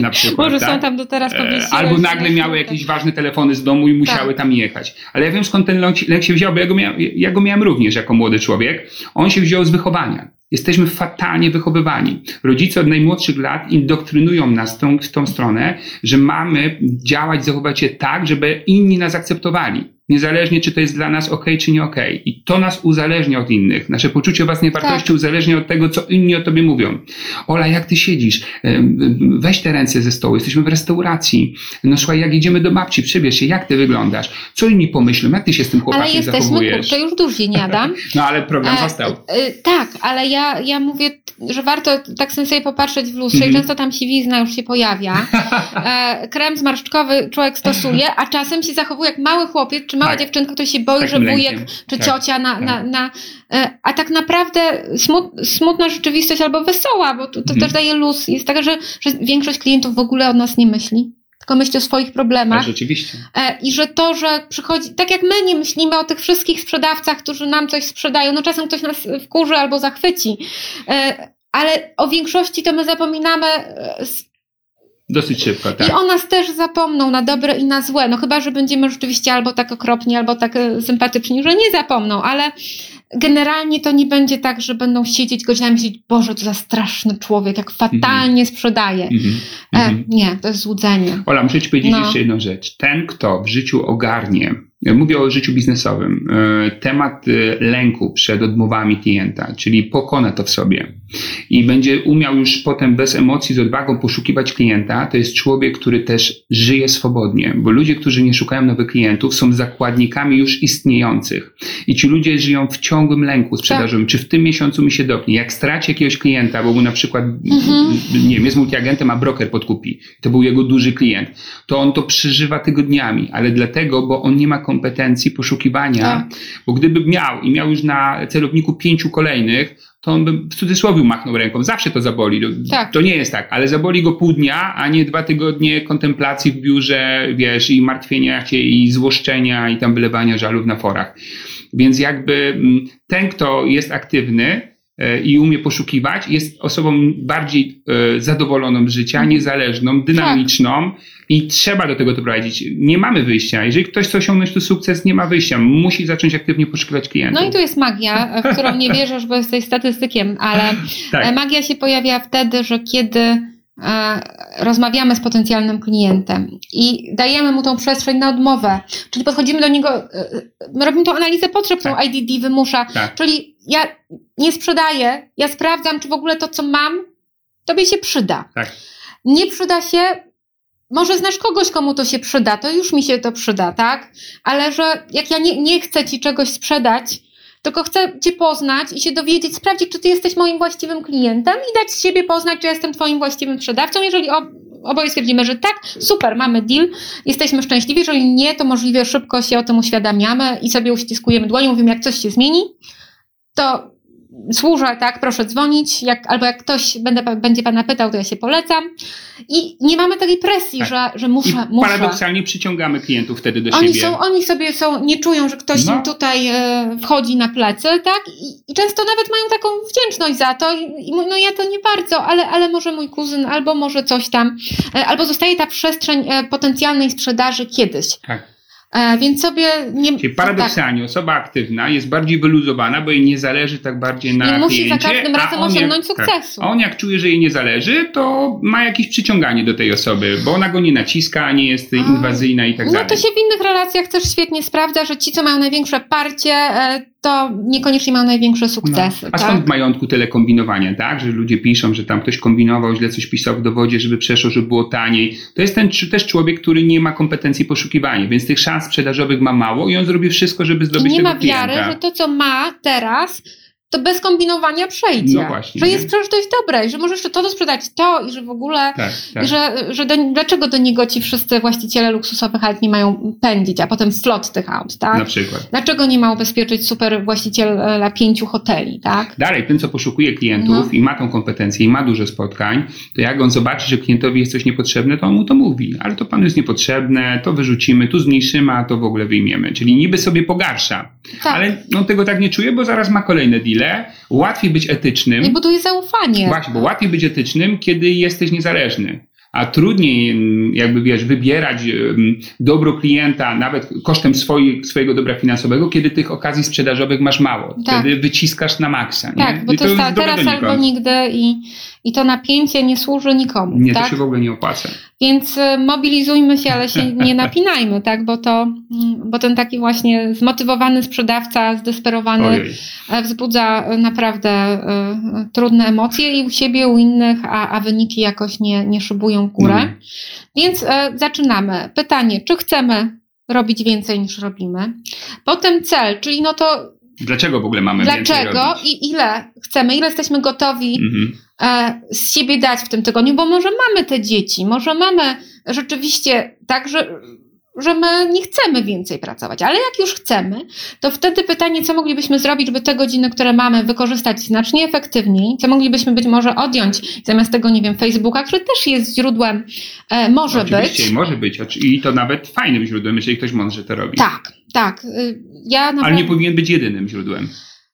Na przykład, Może tak? są tam do teraz e, Albo nagle miały jakieś ważne telefony z domu i musiały tak. tam jechać. Ale ja wiem skąd ten lęk się wziął, bo ja go, miałem, ja go miałem również jako młody człowiek. On się wziął z wychowania. Jesteśmy fatalnie wychowywani. Rodzice od najmłodszych lat indoktrynują nas tą, w tą stronę, że mamy działać, zachować się tak, żeby inni nas akceptowali niezależnie czy to jest dla nas ok, czy nie ok. I to nas uzależnia od innych. Nasze poczucie własnej wartości tak. uzależnia od tego, co inni o tobie mówią. Ola, jak ty siedzisz? Weź te ręce ze stołu, jesteśmy w restauracji. No słuchaj, jak idziemy do babci, przybierz się, jak ty wyglądasz? Co inni pomyślą? Jak ty się z tym chłopakiem ale jesteśmy, zachowujesz? Kurczę, już duży, nie Adam? no ale program e, został. E, tak, ale ja, ja mówię, że warto tak sobie popatrzeć w lustrze mm. i mhm. często tam siwizna już się pojawia. E, krem zmarszczkowy człowiek stosuje, a czasem się zachowuje jak mały chłopiec czy mała tak. dziewczynka, która się boi, że wujek czy tak. ciocia na, tak. na, na, e, a tak naprawdę smut, smutna rzeczywistość albo wesoła, bo to, to hmm. też daje luz. Jest tak, że, że większość klientów w ogóle o nas nie myśli. tylko myśli o swoich problemach. Tak, rzeczywiście. E, I że to, że przychodzi, tak jak my nie myślimy o tych wszystkich sprzedawcach, którzy nam coś sprzedają, no czasem ktoś nas wkurzy albo zachwyci, e, ale o większości to my zapominamy Dosyć szybko, tak. I o nas też zapomną na dobre i na złe. No chyba, że będziemy rzeczywiście albo tak okropni, albo tak sympatyczni, że nie zapomną, ale generalnie to nie będzie tak, że będą siedzieć godzinami i myśleć, Boże, to za straszny człowiek, jak fatalnie -hmm. sprzedaje. Mm -hmm. e, nie, to jest złudzenie. Ola, muszę Ci powiedzieć no. jeszcze jedną rzecz. Ten, kto w życiu ogarnie Mówię o życiu biznesowym. E, temat e, lęku przed odmowami klienta, czyli pokona to w sobie i będzie umiał już potem bez emocji, z odwagą poszukiwać klienta, to jest człowiek, który też żyje swobodnie, bo ludzie, którzy nie szukają nowych klientów, są zakładnikami już istniejących. I ci ludzie żyją w ciągłym lęku sprzedażowym. Tak. Czy w tym miesiącu mi się dopnie? Jak straci jakiegoś klienta, bo mu na przykład, mhm. nie wiem, jest multiagentem, a broker podkupi, to był jego duży klient, to on to przeżywa tygodniami, ale dlatego, bo on nie ma kompetencji poszukiwania, tak. bo gdyby miał i miał już na celowniku pięciu kolejnych, to on by w cudzysłowie machnął ręką. Zawsze to zaboli. Tak. To nie jest tak, ale zaboli go pół dnia, a nie dwa tygodnie kontemplacji w biurze, wiesz, i martwienia się, i złoszczenia, i tam wylewania żalów na forach. Więc jakby mm, ten, kto jest aktywny, i umie poszukiwać, jest osobą bardziej e, zadowoloną z życia, mhm. niezależną, dynamiczną tak. i trzeba do tego doprowadzić. Nie mamy wyjścia. Jeżeli ktoś chce osiągnąć tu sukces, nie ma wyjścia. Musi zacząć aktywnie poszukiwać klientów. No i tu jest magia, w którą nie wierzysz, bo jesteś statystykiem, ale tak. magia się pojawia wtedy, że kiedy rozmawiamy z potencjalnym klientem i dajemy mu tą przestrzeń na odmowę, czyli podchodzimy do niego, e, my robimy tą analizę potrzeb, którą tak. IDD wymusza, tak. czyli ja nie sprzedaję, ja sprawdzam, czy w ogóle to, co mam, tobie się przyda. Tak. Nie przyda się, może znasz kogoś, komu to się przyda, to już mi się to przyda, tak? Ale że jak ja nie, nie chcę ci czegoś sprzedać, tylko chcę Cię poznać i się dowiedzieć, sprawdzić, czy Ty jesteś moim właściwym klientem i dać z siebie poznać, czy jestem Twoim właściwym sprzedawcą. Jeżeli oboje stwierdzimy, że tak, super, mamy deal, jesteśmy szczęśliwi. Jeżeli nie, to możliwie szybko się o tym uświadamiamy i sobie uściskujemy dłoń, mówimy, jak coś się zmieni, to służę, tak, proszę dzwonić, jak, albo jak ktoś będę, będzie Pana pytał, to ja się polecam. I nie mamy takiej presji, tak. że, że muszę, I muszę. Paradoksalnie przyciągamy klientów wtedy do oni siebie. Są, oni sobie są, nie czują, że ktoś no. im tutaj e, wchodzi na plecy, tak? I, I, często nawet mają taką wdzięczność za to. I, i no ja to nie bardzo, ale, ale może mój kuzyn, albo może coś tam, e, albo zostaje ta przestrzeń e, potencjalnej sprzedaży kiedyś. Tak. E, więc sobie nie. Czyli paradoksalnie tak. osoba aktywna jest bardziej wyluzowana, bo jej nie zależy tak bardziej na. I musi za każdym razem osiągnąć jak, sukcesu. Tak, a on jak czuje, że jej nie zależy, to ma jakieś przyciąganie do tej osoby, bo ona go nie naciska, nie jest inwazyjna i tak no dalej. No to się w innych relacjach też świetnie sprawdza, że ci, co mają największe parcie, e, to niekoniecznie ma największe sukcesy. No. A skąd tak? w majątku tyle kombinowania, tak? Że ludzie piszą, że tam ktoś kombinował, źle coś pisał w dowodzie, żeby przeszło, żeby było taniej. To jest ten też człowiek, który nie ma kompetencji poszukiwania, więc tych szans sprzedażowych ma mało i on zrobi wszystko, żeby zdobyć I nie tego ma wiary, że to, co ma teraz, to bez kombinowania przejdzie. No właśnie, że jest przecież dość dobre i że możesz jeszcze to sprzedać to i że w ogóle, tak, tak. że, że do, dlaczego do niego ci wszyscy właściciele luksusowych aut nie mają pędzić, a potem slot tych aut, tak? Na przykład. Dlaczego nie ma ubezpieczyć super właściciela pięciu hoteli, tak? Dalej, ten co poszukuje klientów no. i ma tą kompetencję i ma dużo spotkań, to jak on zobaczy, że klientowi jest coś niepotrzebne, to on mu to mówi, ale to panu jest niepotrzebne, to wyrzucimy, tu zmniejszymy, a to w ogóle wyjmiemy. Czyli niby sobie pogarsza, tak. ale on tego tak nie czuje, bo zaraz ma kolejne deal łatwiej być etycznym. Nie buduje zaufanie. Właśnie, bo łatwiej być etycznym, kiedy jesteś niezależny. A trudniej, jakby wiesz, wybierać dobro klienta nawet kosztem swojego dobra finansowego, kiedy tych okazji sprzedażowych masz mało. Tak. Wtedy wyciskasz na maksa. Nie? Tak, bo to, to jest teraz albo nigdy i, i to napięcie nie służy nikomu. Nie, tak? to się w ogóle nie opłaca. Więc y, mobilizujmy się, ale się nie napinajmy, tak? Bo to, mm, bo ten taki właśnie zmotywowany sprzedawca, zdesperowany Ojej. E, wzbudza e, naprawdę y, trudne emocje i u siebie, u innych, a, a wyniki jakoś nie, nie szybują w górę. Mm. Więc y, zaczynamy. Pytanie, czy chcemy robić więcej niż robimy? Potem cel, czyli no to Dlaczego w ogóle mamy Dlaczego i ile chcemy, ile jesteśmy gotowi mhm. E, z siebie dać w tym tygodniu, bo może mamy te dzieci, może mamy rzeczywiście tak, że że my nie chcemy więcej pracować, ale jak już chcemy, to wtedy pytanie, co moglibyśmy zrobić, żeby te godziny, które mamy, wykorzystać znacznie efektywniej, co moglibyśmy być może odjąć zamiast tego, nie wiem, Facebooka, który też jest źródłem, e, może Oczywiście, być. może być i to nawet fajnym źródłem, jeżeli ktoś mądrze to robi. Tak, tak. Y, Ja naprawdę... Ale nie powinien być jedynym źródłem.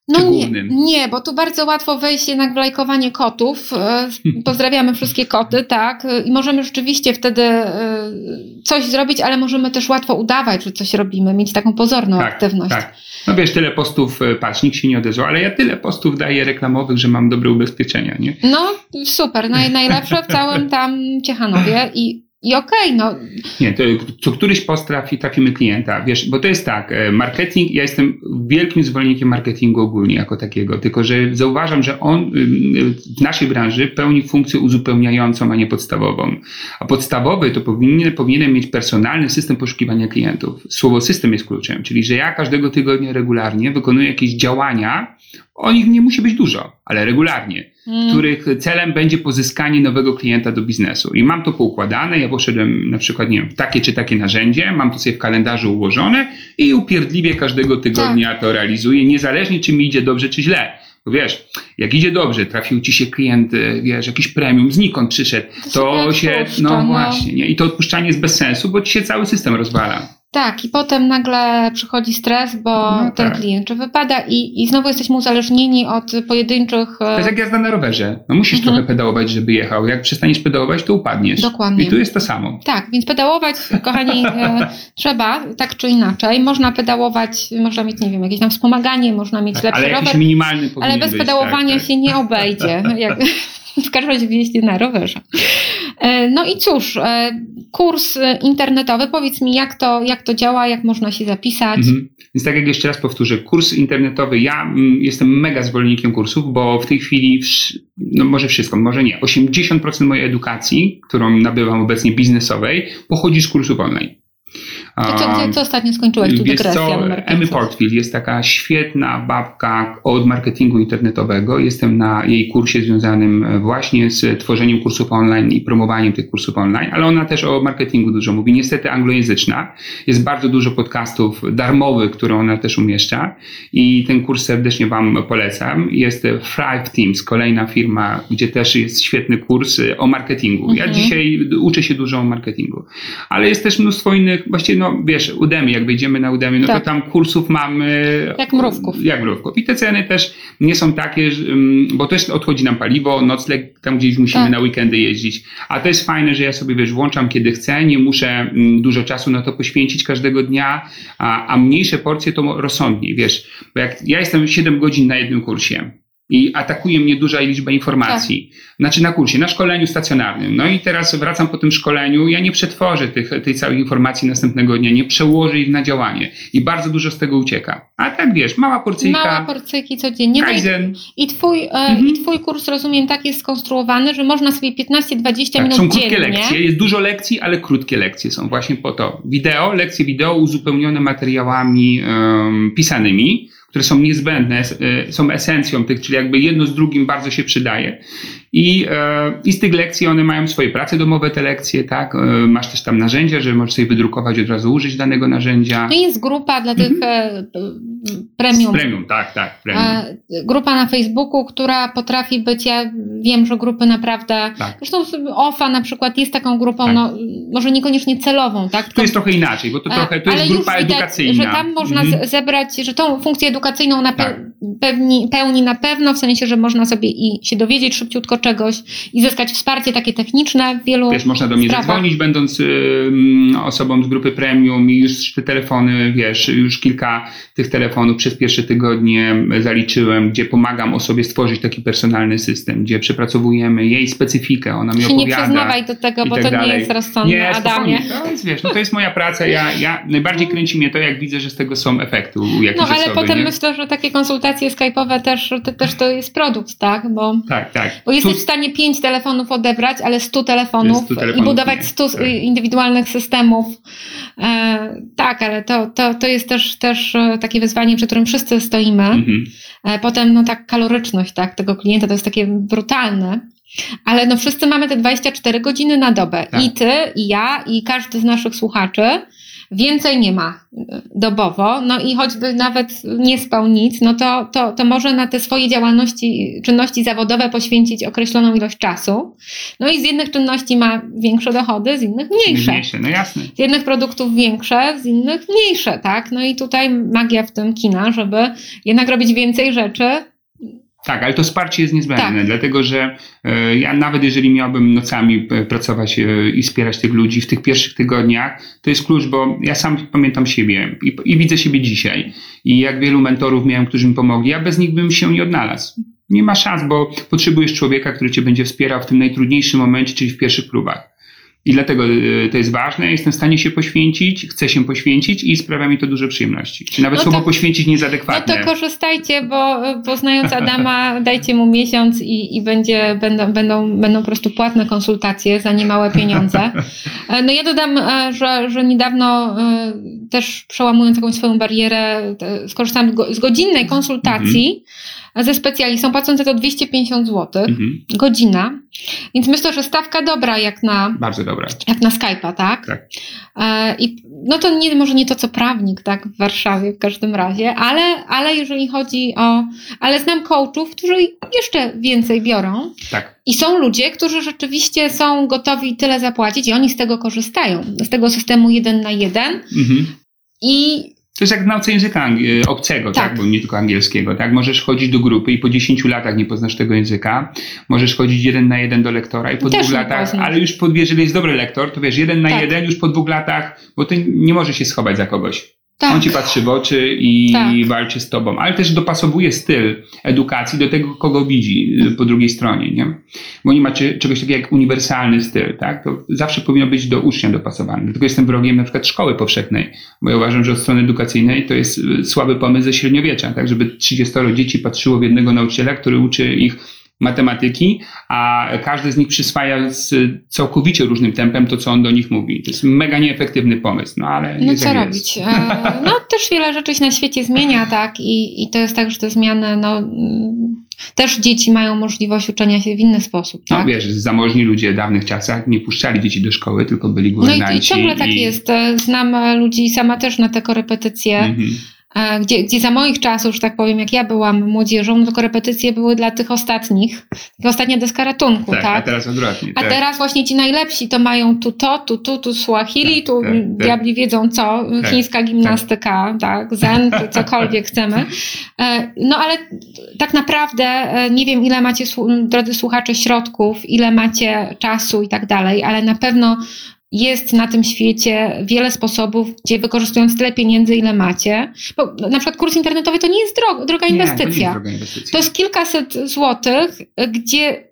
No nie, nie, bo tu bardzo łatwo wejść jednak w lajkowanie kotów. E, Pozdrawiamy wszystkie koty, tak. E, I możemy rzeczywiście wtedy e, coś zrobić, ale możemy też łatwo udawać, że coś robimy, mieć taką pozorną Tak, aktywność. tak. No wiesz, tyle postów, patrz, nikt się nie odezwał, ale ja tyle postów daję reklamowych, że mam dobre ubezpieczenia, nie? No, super, naj, najlepsze w całym tam Ciechanowie i, i okej, no Nie, to co któryś post trafi, trafimy klienta, wiesz, bo to jest tak, e, marketing, ja jestem wielkim zwolennikiem marketingu ogólnie jako takiego, tylko że zauważam, że on ym, w naszej branży pełni funkcję uzupełniającą, a nie podstawową. A podstawowy to powinien, powinienem mieć personalny system poszukiwania klientów. Słowo system jest kluczem, czyli że ja każdego tygodnia regularnie wykonuję jakieś działania, o nich nie musi być dużo, ale regularnie mm, których celem będzie pozyskanie nowego klienta do biznesu. I mam to poukładane, ja poszedłem na przykład, nie wiem, w takie czy takie narzędzie, mam to sobie w kalendarzu ułożone i upierdliwie każdego tygodnia Tak. to realizuję, niezależnie czy mi idzie dobrze czy źle. Bo wiesz, jak idzie dobrze, trafił ci się klient, y, wiesz, jakiś premium, znikąd przyszedł, To to się się, no no. właśnie, nie? I to odpuszczanie jest bez sensu, bo ci się cały system rozwala. Tak, i potem nagle przychodzi stres, bo No ten tak. klient czy wypada i, i znowu jesteśmy uzależnieni od pojedynczych... To jest jak jazda na rowerze. No musisz Mhm. trochę pedałować, żeby jechał. Jak przestaniesz pedałować, to upadniesz. Dokładnie. I tu jest to samo. Tak, więc pedałować, kochani, e, trzeba, tak czy inaczej. Można pedałować, można mieć, nie wiem, jakieś tam wspomaganie, można mieć lepszy Tak, Ale jakiś rower, minimalny ale bez być, pedałowania tak, tak. się nie obejdzie. Jak, w każdym razie jeździ na rowerze. E, No i cóż, e, kurs internetowy, powiedz mi, jak to, jak to działa, jak można się zapisać. Mhm. Więc tak jak jeszcze raz powtórzę, kurs internetowy, ja mm, jestem mega zwolennikiem kursów, bo w tej chwili, no może wszystko, może nie, 80% mojej edukacji, którą nabywam obecnie biznesowej, pochodzi z kursów online. To co, co, ostatnio skończyłeś? Tu numer Emmy 500. Portfield jest taka świetna babka od marketingu internetowego. Jestem na jej kursie związanym właśnie z tworzeniem kursów online i promowaniem tych kursów online, ale ona też o marketingu dużo mówi. Niestety anglojęzyczna. Jest bardzo dużo podcastów darmowych, które ona też umieszcza i ten kurs serdecznie Wam polecam. Jest Thrive Teams, kolejna firma, gdzie też jest świetny kurs o marketingu. Ja Mhm. dzisiaj uczę się dużo o marketingu, ale jest też mnóstwo innych, właściwie no wiesz, Udemy, jak wejdziemy na Udemy, no Tak. to tam kursów mamy... Jak mrówków. Jak mrówków. I te ceny też nie są takie, ym, bo też odchodzi nam paliwo, nocleg, tam gdzieś musimy Tak. na weekendy jeździć. A to jest fajne, że ja sobie, wiesz, włączam kiedy chcę, nie muszę mm, dużo czasu na to poświęcić każdego dnia, a, a mniejsze porcje to rozsądniej, wiesz. Bo jak ja jestem 7 godzin na jednym kursie, i atakuje mnie duża liczba informacji. Znaczy na kursie, na szkoleniu stacjonarnym. No i teraz wracam po tym szkoleniu, ja nie przetworzę tych, tej całej informacji następnego dnia, nie przełożę ich na działanie. I bardzo dużo z tego ucieka. A tak wiesz, mała porcyjka, Małe porcyjki codziennie. No i- kaizen. I twój, e, Mhm. I twój kurs, rozumiem, tak jest skonstruowany, że można sobie 15-20 Tak, minut są krótkie dziennie. lekcje, jest dużo lekcji, ale krótkie lekcje są właśnie po to. Wideo, lekcje wideo uzupełnione materiałami em, pisanymi, które są niezbędne, e, są esencją tych, czyli jakby jedno z drugim bardzo się przydaje. I, e, I z tych lekcji one mają swoje prace domowe, te lekcje, tak? E, masz też tam narzędzia, że możesz sobie wydrukować i od razu użyć danego narzędzia. No jest grupa dla tych e, premium. Mhm. Premium, tak, tak, premium. Grupa na Facebooku, która potrafi być, ja wiem, że grupy naprawdę, Tak. zresztą OFA na przykład jest taką grupą, Tak. no, może niekoniecznie celową, tak? To jest trochę inaczej, bo to trochę, to jest grupa widać, edukacyjna. Że tam można Mhm. z- zebrać, że tą funkcję edukacyjną na pe- Tak. pewni, pełni na pewno, w sensie, że można sobie i się dowiedzieć szybciutko czegoś i zyskać wsparcie takie techniczne w wielu Wiesz, można do mnie sprawach. zadzwonić, będąc ym, osobą z grupy premium i już te telefony, wiesz, już kilka tych telefonów przez pierwsze tygodnie zaliczyłem, gdzie pomagam osobie stworzyć taki personalny system, gdzie przepracowujemy jej specyfikę, ona mi się nie opowiada. przyznawaj do tego, bo tak to nie dalej. jest rozsądne, Nie, Adamie. To jest, wiesz, no to jest moja praca. Ja, ja, najbardziej kręci mnie to, jak widzę, że z tego są efekty u jakiejś No ale osoby. potem nie? Myślę, że takie konsultacje skype'owe też, to, też to jest produkt, tak? Bo, Tak, tak. bo jesteś Tu- w stanie pięć telefonów odebrać, ale 100 telefonów, 100 i telefonów budować nie. 100 Tak. indywidualnych systemów. E, tak, ale to, to, to jest też, też e, takie wyzwanie, przed którym wszyscy stoimy. Mhm. E, potem no tak kaloryczność tak, tego klienta to jest takie brutalne. Ale no wszyscy mamy te 24 godziny na dobę. Tak. I ty, i ja, i każdy z naszych słuchaczy. Więcej nie ma e, dobowo, no i choćby nawet nie spał nic, no to, to, to może na te swoje działalności, czynności zawodowe poświęcić określoną ilość czasu. No i z jednych czynności ma większe dochody, z innych mniejsze. Mniejsze, no jasne. Z jednych produktów większe, z innych mniejsze, tak? No i tutaj magia w tym kina, żeby jednak robić więcej rzeczy, Tak, ale to wsparcie jest niezbędne, Tak. dlatego że e, ja nawet jeżeli miałbym nocami e, pracować e, i wspierać tych ludzi w tych pierwszych tygodniach, to jest klucz, bo ja sam pamiętam siebie i, i widzę siebie dzisiaj. I jak wielu mentorów miałem, którzy mi pomogli, ja bez nich bym się nie odnalazł. Nie ma szans, bo potrzebujesz człowieka, który cię będzie wspierał w tym najtrudniejszym momencie, czyli w pierwszych próbach. I dlatego e, to jest ważne, jestem w stanie się poświęcić, chcę się poświęcić i sprawia mi to dużo przyjemności. Czy nawet No słowo to- poświęcić nie jest No adekwatne. to korzystajcie, bo poznając Adama, dajcie mu miesiąc i, i będzie, będą, będą, będą po prostu płatne konsultacje za niemałe pieniądze. E, No ja dodam, e, że, że niedawno e, też przełamując jakąś swoją barierę, skorzystałam z go- z godzinnej konsultacji ze specjalistą, płacąc za to 250 zł. Mhm, Godzina. Więc myślę, że stawka dobra jak na, bardzo dobra. jak na Skype'a, tak? Tak. E, I no to nie, może nie to co prawnik, tak, w Warszawie w każdym razie, ale, ale jeżeli chodzi o. Ale znam coachów, którzy jeszcze więcej biorą. Tak. I są ludzie, którzy rzeczywiście są gotowi tyle zapłacić i oni z tego korzystają, z tego systemu jeden na jeden. Mhm. I To jest jak w nauce języka angi- obcego, tak. Tak. bo nie tylko angielskiego, tak? Możesz chodzić do grupy i po 10 latach nie poznasz tego języka. Możesz chodzić jeden na jeden do lektora i po Też dwóch latach, poznasz. ale już po, jeżeli jest dobry lektor, to wiesz, jeden na Tak. jeden już po dwóch latach, bo ty nie możesz się schować za kogoś. Tak. On ci patrzy w oczy i Tak. walczy z tobą, ale też dopasowuje styl edukacji do tego, kogo widzi y, po drugiej stronie, nie? Bo nie ma czegoś takiego jak uniwersalny styl, tak? To zawsze powinno być do ucznia dopasowane. Dlatego jestem wrogiem na przykład szkoły powszechnej, bo ja uważam, że od strony edukacyjnej to jest y, słaby pomysł ze średniowiecza, tak? Żeby 30 dzieci patrzyło w jednego nauczyciela, który uczy ich matematyki, a każdy z nich przyswaja z całkowicie różnym tempem to, co on do nich mówi. To jest mega nieefektywny pomysł, no ale No co robić? jest. E, No też wiele rzeczy się na świecie zmienia, tak? I, i to jest tak, że te zmiany, no mm, też dzieci mają możliwość uczenia się w inny sposób, No tak? wiesz, zamożni ludzie w dawnych czasach nie puszczali dzieci do szkoły, tylko byli No i, guwernanci. i ciągle tak jest. E, Znam e, ludzi, sama też na te korepetycje, Mhm. E, gdzie, gdzie za moich czasów, że tak powiem, jak ja byłam młodzieżą, no to korepetycje były dla tych ostatnich, taka ostatnia deska ratunku, Tak, tak? a teraz odwrotnie. A tak. teraz właśnie ci najlepsi to mają tu to, tu, tu, tu Swahili, Tak, tu tak, tak. diabli wiedzą co, Tak, chińska gimnastyka, tak, zen, cokolwiek chcemy. E, No ale tak naprawdę e, nie wiem ile macie, drodzy słuchacze, środków, ile macie czasu i tak dalej, ale na pewno jest na tym świecie wiele sposobów, gdzie wykorzystując tyle pieniędzy, ile macie, bo na przykład kurs internetowy to nie jest droga, droga Nie, to nie inwestycja. jest droga inwestycja. To jest kilkaset złotych, gdzie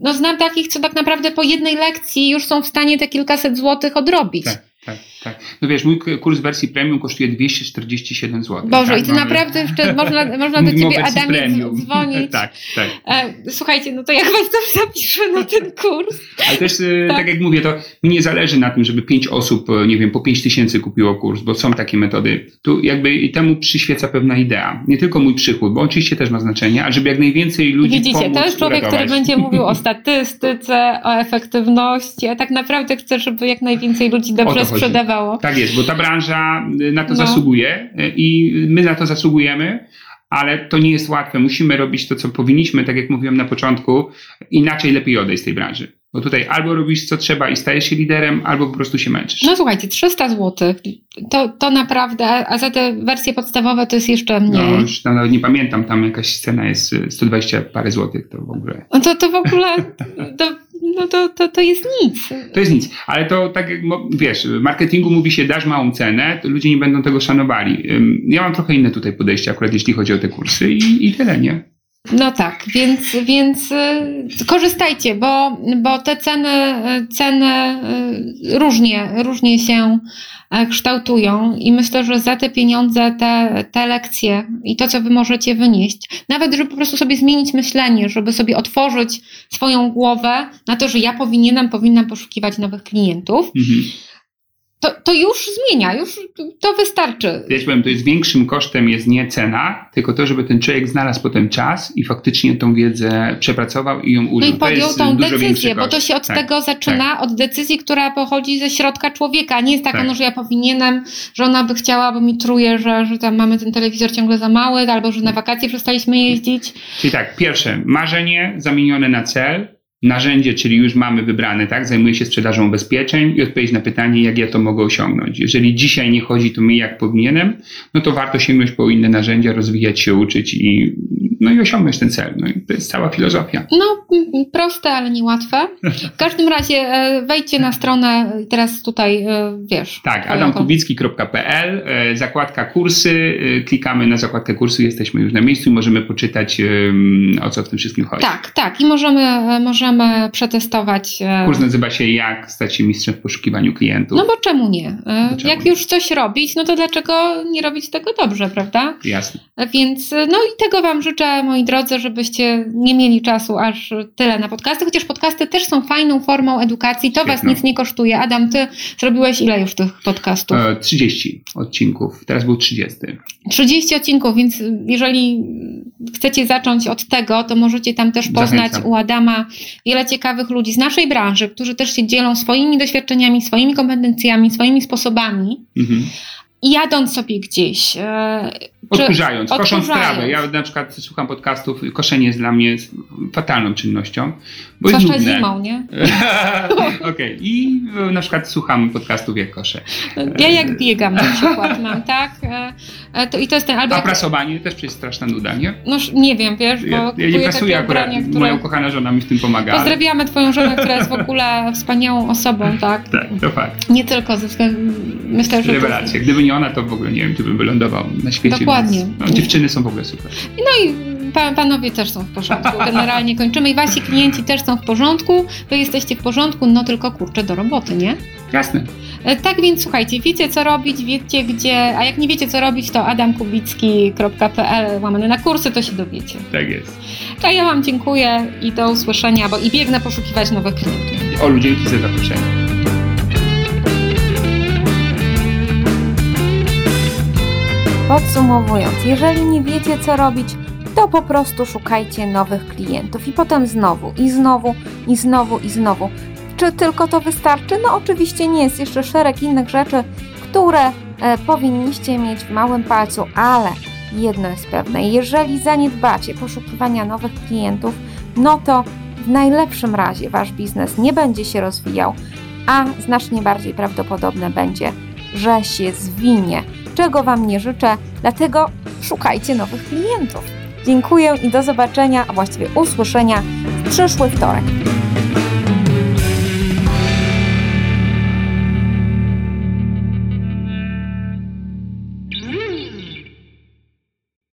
no znam takich, co tak naprawdę po jednej lekcji już są w stanie te kilkaset złotych odrobić. Tak, tak, tak. No wiesz, mój kurs wersji premium kosztuje 247 zł. Boże, tak? i ty Mamy- naprawdę jeszcze można, można do ciebie, Adamie, premium. dzwonić. tak, tak. E, słuchajcie, no to jak was tam zapiszę na ten kurs? Ale też, e, Tak. tak jak mówię, to mi nie zależy na tym, żeby pięć osób, e, nie wiem, po pięć tysięcy kupiło kurs, bo są takie metody. Tu jakby i temu przyświeca pewna idea. Nie tylko mój przychód, bo oczywiście też ma znaczenie, ale żeby jak najwięcej ludzi Widzicie, pomóc to jest człowiek, który będzie mówił o statystyce, o efektywności, a tak naprawdę chce, żeby jak najwięcej ludzi dobrze. Sprzedawało. Tak jest, bo ta branża y, na to No. zasługuje y, i my na to zasługujemy, ale to nie jest łatwe. Musimy robić to, co powinniśmy, tak jak mówiłem na początku, inaczej lepiej odejść z tej branży. Bo tutaj albo robisz co trzeba i stajesz się liderem, albo po prostu się męczysz. No słuchajcie, 300 zł to, to naprawdę, a za te wersje podstawowe to jest jeszcze mniej. No, już tam nawet nie pamiętam, tam jakaś scena jest y, 120 parę złotych, to w ogóle. No to, to w ogóle, to, no to, to, to jest nic. To jest nic, ale to tak jak wiesz, w marketingu mówi się, dasz małą cenę, to ludzie nie będą tego szanowali. Ja mam trochę inne tutaj podejście, akurat jeśli chodzi o te kursy i, i tyle, nie? No tak, więc, więc y, korzystajcie, bo, bo te ceny, y, ceny y, różnie, różnie się e, kształtują i myślę, że za te pieniądze, te, te lekcje i to, co wy możecie wynieść, nawet żeby po prostu sobie zmienić myślenie, żeby sobie otworzyć swoją głowę na to, że ja powinienem, powinnam poszukiwać nowych klientów, Mhm. To, to już zmienia, już to wystarczy. Ja powiem, to jest większym kosztem jest nie cena, tylko to, żeby ten człowiek znalazł potem czas i faktycznie tą wiedzę przepracował i ją użył. No i podjął tą decyzję, bo to się od tak, tego zaczyna, tak. od decyzji, która pochodzi ze środka człowieka. Nie jest taka, Tak. no, że ja powinienem, że ona by chciała, bo mi truje, że, że tam mamy ten telewizor ciągle za mały, albo że na wakacje przestaliśmy jeździć. Czyli tak, pierwsze, marzenie zamienione na cel, narzędzie, czyli już mamy wybrane, tak? Zajmuję się sprzedażą ubezpieczeń i odpowiedź na pytanie, jak ja to mogę osiągnąć. Jeżeli dzisiaj nie chodzi to mi jak powinienem, no to warto sięgnąć po inne narzędzia, rozwijać się, uczyć i, no i osiągnąć ten cel. No to jest cała filozofia. No, proste, ale niełatwe. W każdym razie e, wejdźcie na stronę, teraz tutaj, e, wiesz. Tak, twoją- adamkubicki.pl, e, zakładka kursy, e, klikamy na zakładkę kursy, jesteśmy już na miejscu i możemy poczytać o co w tym wszystkim chodzi. Tak, tak. I możemy, e, możemy przetestować. e, Kurs nazywa się Jak stać się mistrzem w poszukiwaniu klientów. No bo czemu nie? E, Dlaczego Jak nie? już coś robić, no to dlaczego nie robić tego dobrze, prawda? Jasne. Więc e, no i tego Wam życzę, moi drodzy, żebyście nie mieli czasu aż tyle na podcasty, chociaż podcasty też są fajną formą edukacji, to Was Świetną. nic nie kosztuje. Adam, Ty zrobiłeś ile już tych podcastów? E, 30 odcinków, teraz był 30. 30 odcinków, więc jeżeli chcecie zacząć od tego, to możecie tam też poznać Zachęcam. u Adama wiele ciekawych ludzi z naszej branży, którzy też się dzielą swoimi doświadczeniami, swoimi kompetencjami, swoimi sposobami. Mhm. I jadąc sobie gdzieś, e, czy- Odkurzając, kosząc trawę. Ja na przykład słucham podcastów, koszenie jest dla mnie fatalną czynnością, bo jest zwłaszcza nudne. zimą, nie? Okej, i e, na przykład słucham podcastów jak koszę. Ja jak biegam na przykład mam, tak? E, to, I to jest ten, albo A jak, prasowanie też przecież straszna nuda, nie? no już nie wiem, wiesz, bo Ja, ja nie prasuję akurat, które... moja ukochana żona mi w tym pomaga. ale- Pozdrawiamy twoją żonę, która jest w ogóle wspaniałą osobą, tak? Tak, to fakt. Nie tylko ze względu, myślę, że... Rewelacja. Gdyby nie ona, to w ogóle nie wiem, czy bym wylądował na świecie. Dokładnie. Więc, no, dziewczyny są w ogóle super. No i pa, panowie też są w porządku. Generalnie kończymy i wasi klienci też są w porządku. Wy jesteście w porządku, no tylko kurczę do roboty, nie? Jasne. E, Tak więc słuchajcie, wiecie co robić, wiecie gdzie, a jak nie wiecie co robić, to adamkubicki.pl łamane na kursy, to się dowiecie. Tak jest. A ja wam dziękuję i do usłyszenia, bo i biegnę poszukiwać nowych klientów. Olu, dzięki za zaproszenie. Podsumowując, jeżeli nie wiecie co robić, to po prostu szukajcie nowych klientów i potem znowu, i znowu, i znowu, i znowu. Czy tylko to wystarczy? No oczywiście nie, jest jeszcze szereg innych rzeczy, które e, powinniście mieć w małym palcu, ale jedno jest pewne, jeżeli zaniedbacie poszukiwania nowych klientów, no to w najlepszym razie wasz biznes nie będzie się rozwijał, a znacznie bardziej prawdopodobne będzie, że się zwinie czego Wam nie życzę, dlatego szukajcie nowych klientów. Dziękuję i do zobaczenia, a właściwie usłyszenia w przyszły wtorek.